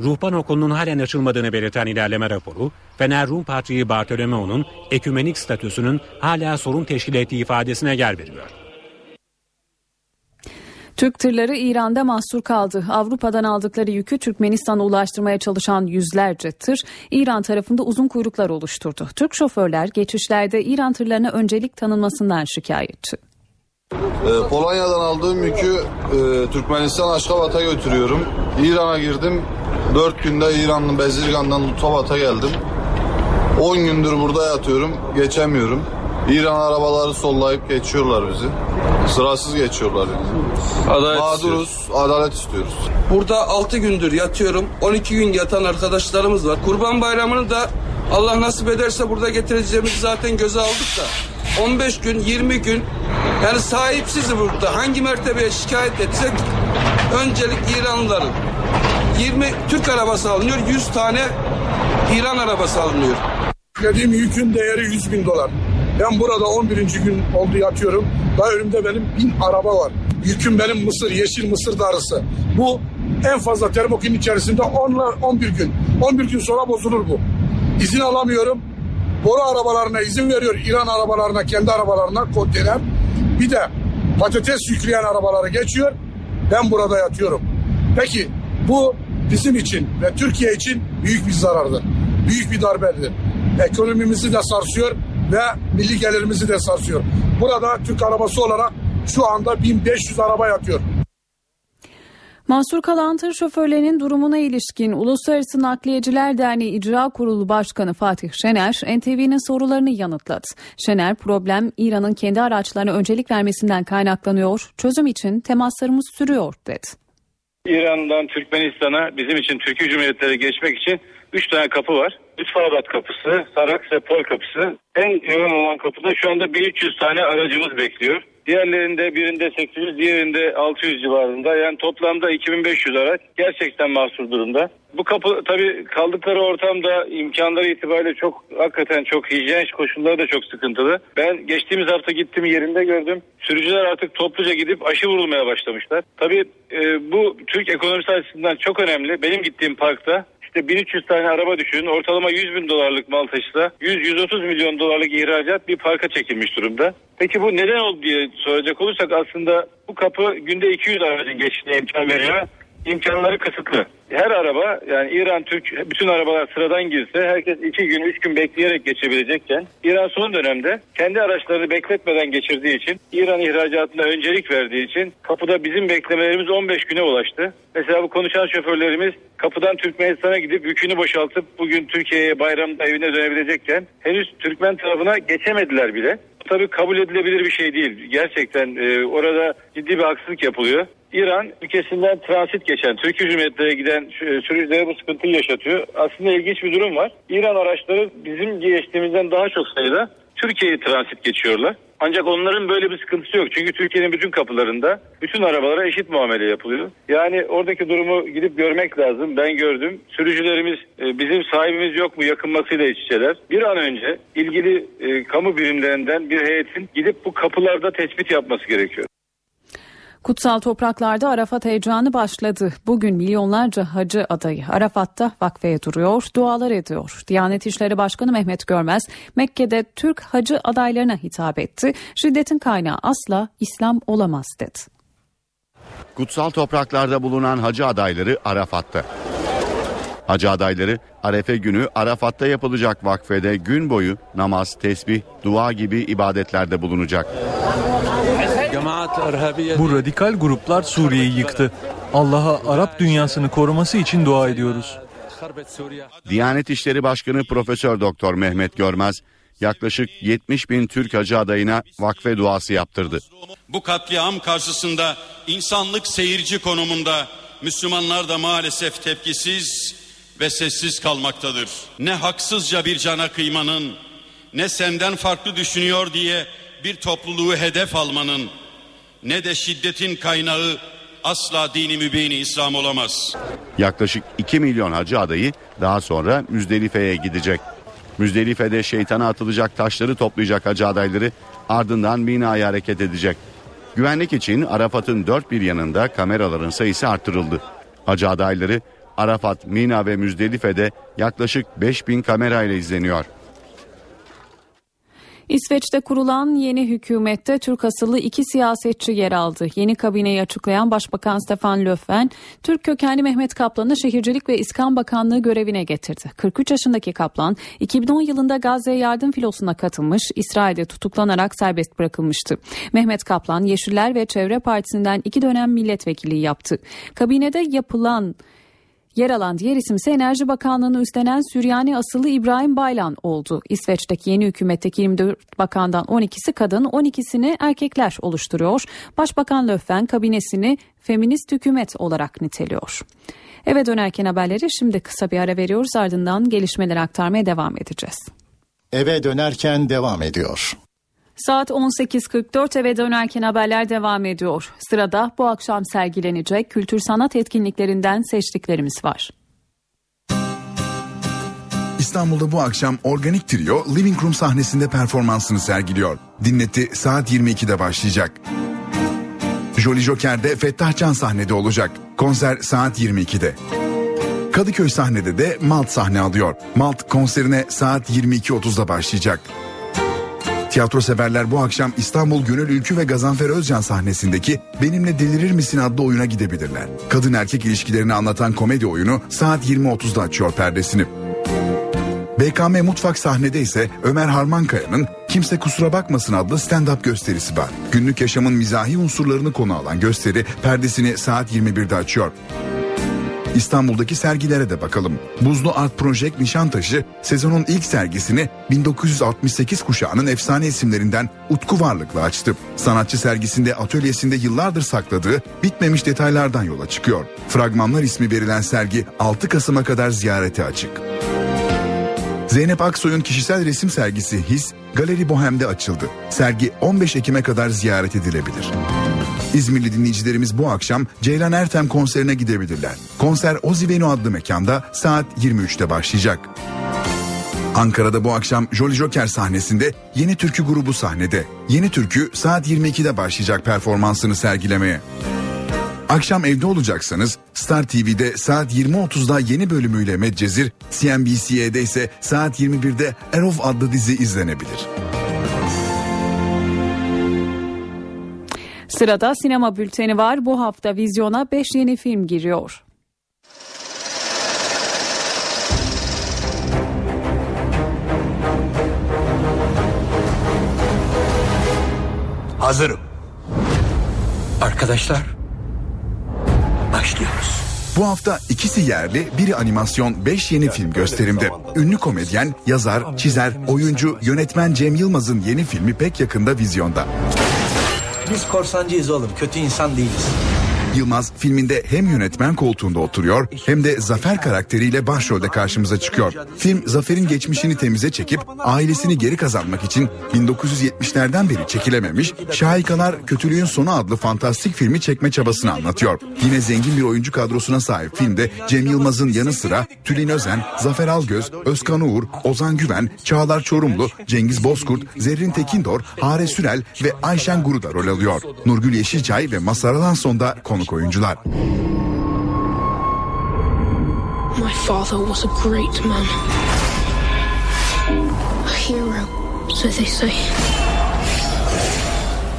Ruhban Okulu'nun halen açılmadığını belirten ilerleme raporu, Fener Rum Patriği Bartolomeo'nun ekümenik statüsünün hala sorun teşkil ettiği ifadesine yer veriyor. Türk tırları İran'da mahsur kaldı. Avrupa'dan aldıkları yükü Türkmenistan'a ulaştırmaya çalışan yüzlerce tır İran tarafında uzun kuyruklar oluşturdu. Türk şoförler geçişlerde İran tırlarına öncelik tanınmasından şikayetçi. Ee, Polonya'dan aldığım yükü e, Türkmenistan Aşkabat'a götürüyorum. İran'a girdim. 4 günde İran'ın Bezirgan'dan Lutabat'a geldim. 10 gündür burada yatıyorum. Geçemiyorum. İran arabaları sollayıp geçiyorlar bizi. Sırasız geçiyorlar bizi. Adalet Mağduruz, istiyoruz. adalet istiyoruz. Burada 6 gündür yatıyorum. 12 gün yatan arkadaşlarımız var. Kurban Bayramı'nı da Allah nasip ederse burada getireceğimizi zaten göze aldık da 15 gün 20 gün yani sahipsiz burada hangi mertebeye şikayet etsek öncelik İranlıların 20 Türk arabası alınıyor 100 tane İran arabası alınıyor. Dediğim yükün değeri 100 bin dolar. Ben burada 11. gün oldu yatıyorum. Daha önümde benim bin araba var. Yüküm benim mısır, yeşil mısır darısı. Bu en fazla termokinin içerisinde 10 11 gün. 11 gün sonra bozulur bu. İzin alamıyorum. Boru arabalarına izin veriyor. İran arabalarına, kendi arabalarına konteyner. Bir de patates yükleyen arabaları geçiyor. Ben burada yatıyorum. Peki bu bizim için ve Türkiye için büyük bir zarardır. Büyük bir darbedir. Ekonomimizi de sarsıyor ve milli gelirimizi de sarsıyor. Burada Türk arabası olarak şu anda 1500 araba yatıyor. Mahsur kalan tır şoförlerinin durumuna ilişkin Uluslararası Nakliyeciler Derneği İcra Kurulu Başkanı Fatih Şener, NTV'nin sorularını yanıtladı. Şener, problem İran'ın kendi araçlarına öncelik vermesinden kaynaklanıyor, çözüm için temaslarımız sürüyor dedi. İran'dan Türkmenistan'a bizim için Türkiye Cumhuriyetleri geçmek için 3 tane kapı var. Üsfarabat kapısı, Saraks ve Pol kapısı. En yoğun olan kapıda şu anda 1300 tane aracımız bekliyor. Diğerlerinde birinde 800, diğerinde 600 civarında. Yani toplamda 2500 araç gerçekten mahsur durumda. Bu kapı tabii kaldıkları ortamda imkanları itibariyle çok hakikaten çok hijyen koşulları da çok sıkıntılı. Ben geçtiğimiz hafta gittim yerinde gördüm. Sürücüler artık topluca gidip aşı vurulmaya başlamışlar. Tabii e, bu Türk ekonomisi açısından çok önemli. Benim gittiğim parkta işte 1300 tane araba düşünün. Ortalama 100 bin dolarlık mal taşısa 100-130 milyon dolarlık ihracat bir parka çekilmiş durumda. Peki bu neden oldu diye soracak olursak aslında bu kapı günde 200 aracın geçişine imkan veriyor. İmkanları kısıtlı. Her araba yani İran Türk bütün arabalar sıradan girse herkes iki gün üç gün bekleyerek geçebilecekken İran son dönemde kendi araçlarını bekletmeden geçirdiği için İran ihracatına öncelik verdiği için kapıda bizim beklemelerimiz 15 güne ulaştı. Mesela bu konuşan şoförlerimiz kapıdan Türkmenistan'a gidip yükünü boşaltıp bugün Türkiye'ye bayramda evine dönebilecekken henüz Türkmen tarafına geçemediler bile. Tabii kabul edilebilir bir şey değil. Gerçekten e, orada ciddi bir haksızlık yapılıyor. İran ülkesinden transit geçen Türkiye Cumhuriyetleri giden e, sürücülere bu sıkıntıyı yaşatıyor. Aslında ilginç bir durum var. İran araçları bizim geçtiğimizden daha çok sayıda Türkiye'yi transit geçiyorlar. Ancak onların böyle bir sıkıntısı yok. Çünkü Türkiye'nin bütün kapılarında bütün arabalara eşit muamele yapılıyor. Yani oradaki durumu gidip görmek lazım. Ben gördüm. Sürücülerimiz e, bizim sahibimiz yok mu yakınmasıyla iç içeler. Bir an önce ilgili e, kamu birimlerinden bir heyetin gidip bu kapılarda tespit yapması gerekiyor. Kutsal topraklarda Arafat heyecanı başladı. Bugün milyonlarca hacı adayı Arafat'ta vakfeye duruyor, dualar ediyor. Diyanet İşleri Başkanı Mehmet Görmez, Mekke'de Türk hacı adaylarına hitap etti. Şiddetin kaynağı asla İslam olamaz dedi. Kutsal topraklarda bulunan hacı adayları Arafat'ta. Hacı adayları Arefe günü Arafat'ta yapılacak vakfede gün boyu namaz, tesbih, dua gibi ibadetlerde bulunacak. Bu radikal gruplar Suriye'yi yıktı. Allah'a Arap dünyasını koruması için dua ediyoruz. Diyanet İşleri Başkanı Profesör Doktor Mehmet Görmez yaklaşık 70 bin Türk hacı adayına vakfe duası yaptırdı. Bu katliam karşısında insanlık seyirci konumunda Müslümanlar da maalesef tepkisiz ve sessiz kalmaktadır. Ne haksızca bir cana kıymanın, ne senden farklı düşünüyor diye bir topluluğu hedef almanın, ne de şiddetin kaynağı asla dini mübini İslam olamaz. Yaklaşık 2 milyon hacı adayı daha sonra Müzdelife'ye gidecek. Müzdelife'de şeytana atılacak taşları toplayacak hacı adayları ardından Mina'ya hareket edecek. Güvenlik için Arafat'ın dört bir yanında kameraların sayısı artırıldı. Hacı adayları Arafat, Mina ve Müzdelife'de yaklaşık 5000 kamerayla izleniyor. İsveç'te kurulan yeni hükümette Türk asıllı iki siyasetçi yer aldı. Yeni kabineyi açıklayan Başbakan Stefan Löfven, Türk kökenli Mehmet Kaplan'ı Şehircilik ve İskan Bakanlığı görevine getirdi. 43 yaşındaki Kaplan, 2010 yılında Gazze yardım filosuna katılmış, İsrail'de tutuklanarak serbest bırakılmıştı. Mehmet Kaplan, Yeşiller ve Çevre Partisi'nden iki dönem milletvekilliği yaptı. Kabinede yapılan Yer alan diğer isim ise Enerji Bakanlığı'nı üstlenen Süryani asıllı İbrahim Baylan oldu. İsveç'teki yeni hükümetteki 24 bakandan 12'si kadın, 12'sini erkekler oluşturuyor. Başbakan Löfven kabinesini feminist hükümet olarak niteliyor. Eve dönerken haberleri şimdi kısa bir ara veriyoruz ardından gelişmeleri aktarmaya devam edeceğiz. Eve dönerken devam ediyor. Saat 18.44 eve dönerken haberler devam ediyor. Sırada bu akşam sergilenecek kültür sanat etkinliklerinden seçtiklerimiz var. İstanbul'da bu akşam Organik Trio Living Room sahnesinde performansını sergiliyor. Dinleti saat 22'de başlayacak. Jolly Joker'de Fettah Can sahnede olacak. Konser saat 22'de. Kadıköy sahnede de Malt sahne alıyor. Malt konserine saat 22.30'da başlayacak. Tiyatro severler bu akşam İstanbul Gönül Ülkü ve Gazanfer Özcan sahnesindeki Benimle Delirir Misin adlı oyuna gidebilirler. Kadın erkek ilişkilerini anlatan komedi oyunu saat 20.30'da açıyor perdesini. BKM Mutfak sahnede ise Ömer Harmankaya'nın Kimse Kusura Bakmasın adlı stand-up gösterisi var. Günlük yaşamın mizahi unsurlarını konu alan gösteri perdesini saat 21'de açıyor. İstanbul'daki sergilere de bakalım. Buzlu Art Project Nişantaşı sezonun ilk sergisini 1968 kuşağının efsane isimlerinden Utku Varlık'la açtı. Sanatçı sergisinde atölyesinde yıllardır sakladığı bitmemiş detaylardan yola çıkıyor. Fragmanlar ismi verilen sergi 6 Kasım'a kadar ziyarete açık. Zeynep Aksoy'un kişisel resim sergisi His, Galeri Bohem'de açıldı. Sergi 15 Ekim'e kadar ziyaret edilebilir. İzmirli dinleyicilerimiz bu akşam Ceylan Ertem konserine gidebilirler. Konser Ozivenu adlı mekanda saat 23'te başlayacak. Ankara'da bu akşam Jolly Joker sahnesinde Yeni Türkü grubu sahnede. Yeni Türkü saat 22'de başlayacak performansını sergilemeye. Akşam evde olacaksanız Star TV'de saat 20.30'da yeni bölümüyle Medcezir, CNBC'de ise saat 21'de Erof adlı dizi izlenebilir. Sırada sinema bülteni var. Bu hafta vizyona 5 yeni film giriyor. Hazırım. Arkadaşlar başlıyoruz. Bu hafta ikisi yerli, biri animasyon, 5 yeni film gösterimde. Ünlü komedyen, yazar, çizer, oyuncu, yönetmen Cem Yılmaz'ın yeni filmi pek yakında vizyonda. Biz korsancıyız oğlum, kötü insan değiliz. Yılmaz filminde hem yönetmen koltuğunda oturuyor hem de Zafer karakteriyle başrolde karşımıza çıkıyor. Film Zafer'in geçmişini temize çekip ailesini geri kazanmak için 1970'lerden beri çekilememiş Şahikalar Kötülüğün Sonu adlı fantastik filmi çekme çabasını anlatıyor. Yine zengin bir oyuncu kadrosuna sahip filmde Cem Yılmaz'ın yanı sıra Tülin Özen, Zafer Algöz, Özkan Uğur, Ozan Güven, Çağlar Çorumlu, Cengiz Bozkurt, Zerrin Tekindor, Hare Sürel ve Ayşen Guru da rol alıyor. Nurgül Yeşilçay ve Masar Alanson da konuk oyuncular. My father was a great man. A hero, so they say.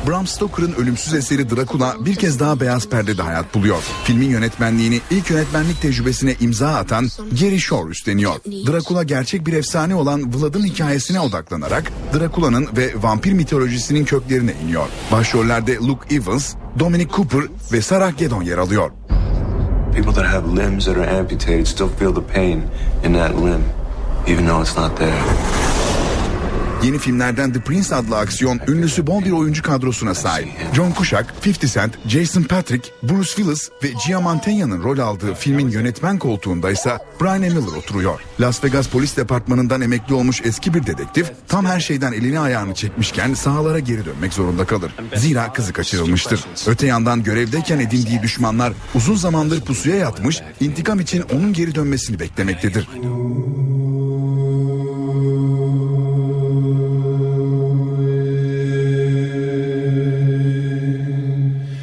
Bram Stoker'ın ölümsüz eseri Dracula bir kez daha beyaz perdede hayat buluyor. Filmin yönetmenliğini ilk yönetmenlik tecrübesine imza atan Gary Shore üstleniyor. Dracula gerçek bir efsane olan Vlad'ın hikayesine odaklanarak Dracula'nın ve vampir mitolojisinin köklerine iniyor. Başrollerde Luke Evans, Dominic Cooper ve Sarah Gedon yer alıyor. People that have limbs that are amputated still feel the pain in that limb, even though it's not there. Yeni filmlerden The Prince adlı aksiyon ünlüsü bol bir oyuncu kadrosuna sahip. John Cusack, 50 Cent, Jason Patrick, Bruce Willis ve Gia Mantega'nın rol aldığı filmin yönetmen koltuğunda ise Brian Miller oturuyor. Las Vegas Polis Departmanı'ndan emekli olmuş eski bir dedektif tam her şeyden elini ayağını çekmişken sahalara geri dönmek zorunda kalır. Zira kızı kaçırılmıştır. Öte yandan görevdeyken edindiği düşmanlar uzun zamandır pusuya yatmış, intikam için onun geri dönmesini beklemektedir.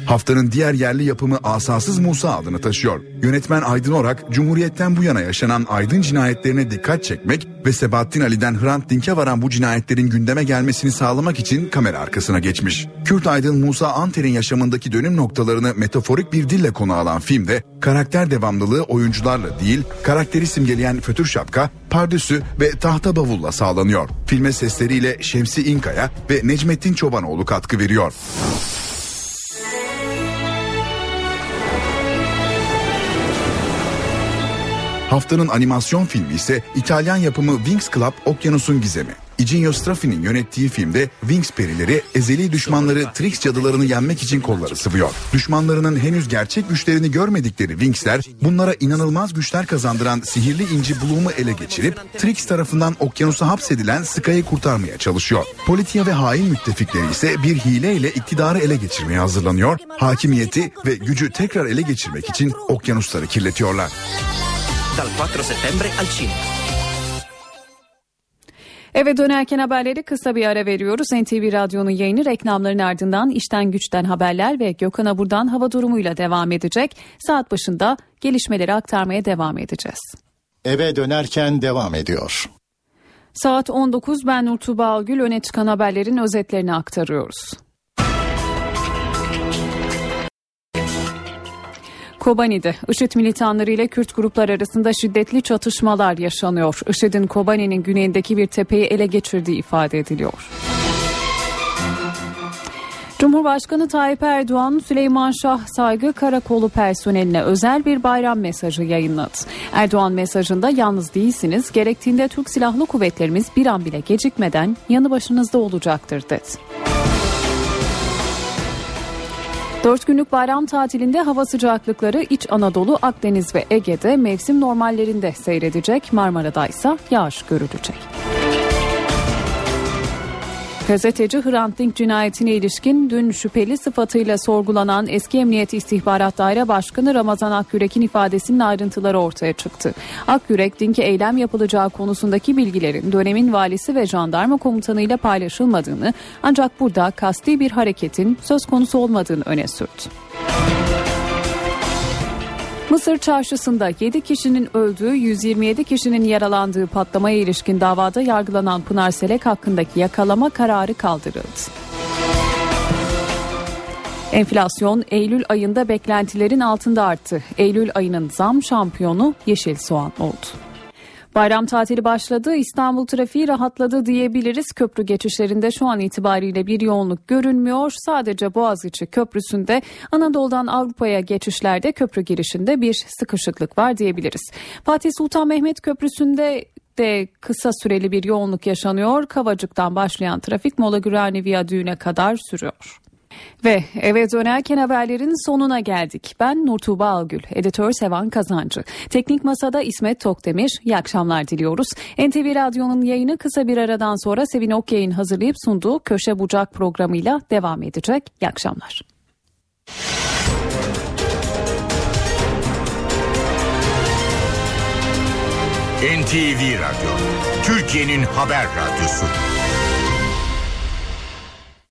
Haftanın diğer yerli yapımı Asasız Musa adını taşıyor. Yönetmen Aydın Orak, Cumhuriyet'ten bu yana yaşanan aydın cinayetlerine dikkat çekmek ve Sebahattin Ali'den Hrant Dink'e varan bu cinayetlerin gündeme gelmesini sağlamak için kamera arkasına geçmiş. Kürt Aydın Musa Anter'in yaşamındaki dönüm noktalarını metaforik bir dille konu alan filmde karakter devamlılığı oyuncularla değil, karakteri simgeleyen fötür şapka, pardüsü ve tahta bavulla sağlanıyor. Filme sesleriyle Şemsi İnkaya ve Necmettin Çobanoğlu katkı veriyor. Haftanın animasyon filmi ise İtalyan yapımı Wings Club Okyanus'un Gizemi. Iginio Straffi'nin yönettiği filmde Wings perileri ezeli düşmanları Trix cadılarını yenmek için kolları sıvıyor. Düşmanlarının henüz gerçek güçlerini görmedikleri Wings'ler bunlara inanılmaz güçler kazandıran sihirli inci Bloom'u ele geçirip Trix tarafından okyanusa hapsedilen Sky'ı kurtarmaya çalışıyor. Politia ve hain müttefikleri ise bir hileyle iktidarı ele geçirmeye hazırlanıyor. Hakimiyeti ve gücü tekrar ele geçirmek için okyanusları kirletiyorlar. Dal 4 settembre al cinema. Eve dönerken haberleri kısa bir ara veriyoruz. NTV Radyo'nun yayını reklamların ardından işten güçten haberler ve Gökhan Abur'dan hava durumuyla devam edecek. Saat başında gelişmeleri aktarmaya devam edeceğiz. Eve dönerken devam ediyor. Saat 19 ben Nur Tuğba Algül öne çıkan haberlerin özetlerini aktarıyoruz. Kobani'de IŞİD militanları ile Kürt gruplar arasında şiddetli çatışmalar yaşanıyor. IŞİD'in Kobani'nin güneyindeki bir tepeyi ele geçirdiği ifade ediliyor. Cumhurbaşkanı Tayyip Erdoğan Süleyman Şah Saygı Karakolu personeline özel bir bayram mesajı yayınladı. Erdoğan mesajında yalnız değilsiniz, gerektiğinde Türk Silahlı Kuvvetlerimiz bir an bile gecikmeden yanı başınızda olacaktır dedi. Dört günlük bayram tatilinde hava sıcaklıkları İç Anadolu, Akdeniz ve Ege'de mevsim normallerinde seyredecek. Marmara'da ise yağış görülecek. Gazeteci Hrant Dink cinayetine ilişkin dün şüpheli sıfatıyla sorgulanan eski Emniyet İstihbarat Daire Başkanı Ramazan Akgürek'in ifadesinin ayrıntıları ortaya çıktı. Akgürek, Dink'e eylem yapılacağı konusundaki bilgilerin dönemin valisi ve jandarma komutanıyla paylaşılmadığını ancak burada kasti bir hareketin söz konusu olmadığını öne sürdü. Mısır çarşısında 7 kişinin öldüğü, 127 kişinin yaralandığı patlamaya ilişkin davada yargılanan Pınar Selek hakkındaki yakalama kararı kaldırıldı. Enflasyon Eylül ayında beklentilerin altında arttı. Eylül ayının zam şampiyonu yeşil soğan oldu. Bayram tatili başladı. İstanbul trafiği rahatladı diyebiliriz. Köprü geçişlerinde şu an itibariyle bir yoğunluk görünmüyor. Sadece Boğaziçi Köprüsü'nde Anadolu'dan Avrupa'ya geçişlerde köprü girişinde bir sıkışıklık var diyebiliriz. Fatih Sultan Mehmet Köprüsü'nde de kısa süreli bir yoğunluk yaşanıyor. Kavacık'tan başlayan trafik Mola Gürani Viyadüğü'ne kadar sürüyor. Ve eve dönerken haberlerin sonuna geldik. Ben Nurtuğba Algül, editör Sevan Kazancı. Teknik Masa'da İsmet Tokdemir. İyi akşamlar diliyoruz. NTV Radyo'nun yayını kısa bir aradan sonra Sevin Okyay'ın hazırlayıp sunduğu Köşe Bucak programıyla devam edecek. İyi akşamlar. NTV Radyo, Türkiye'nin haber radyosu.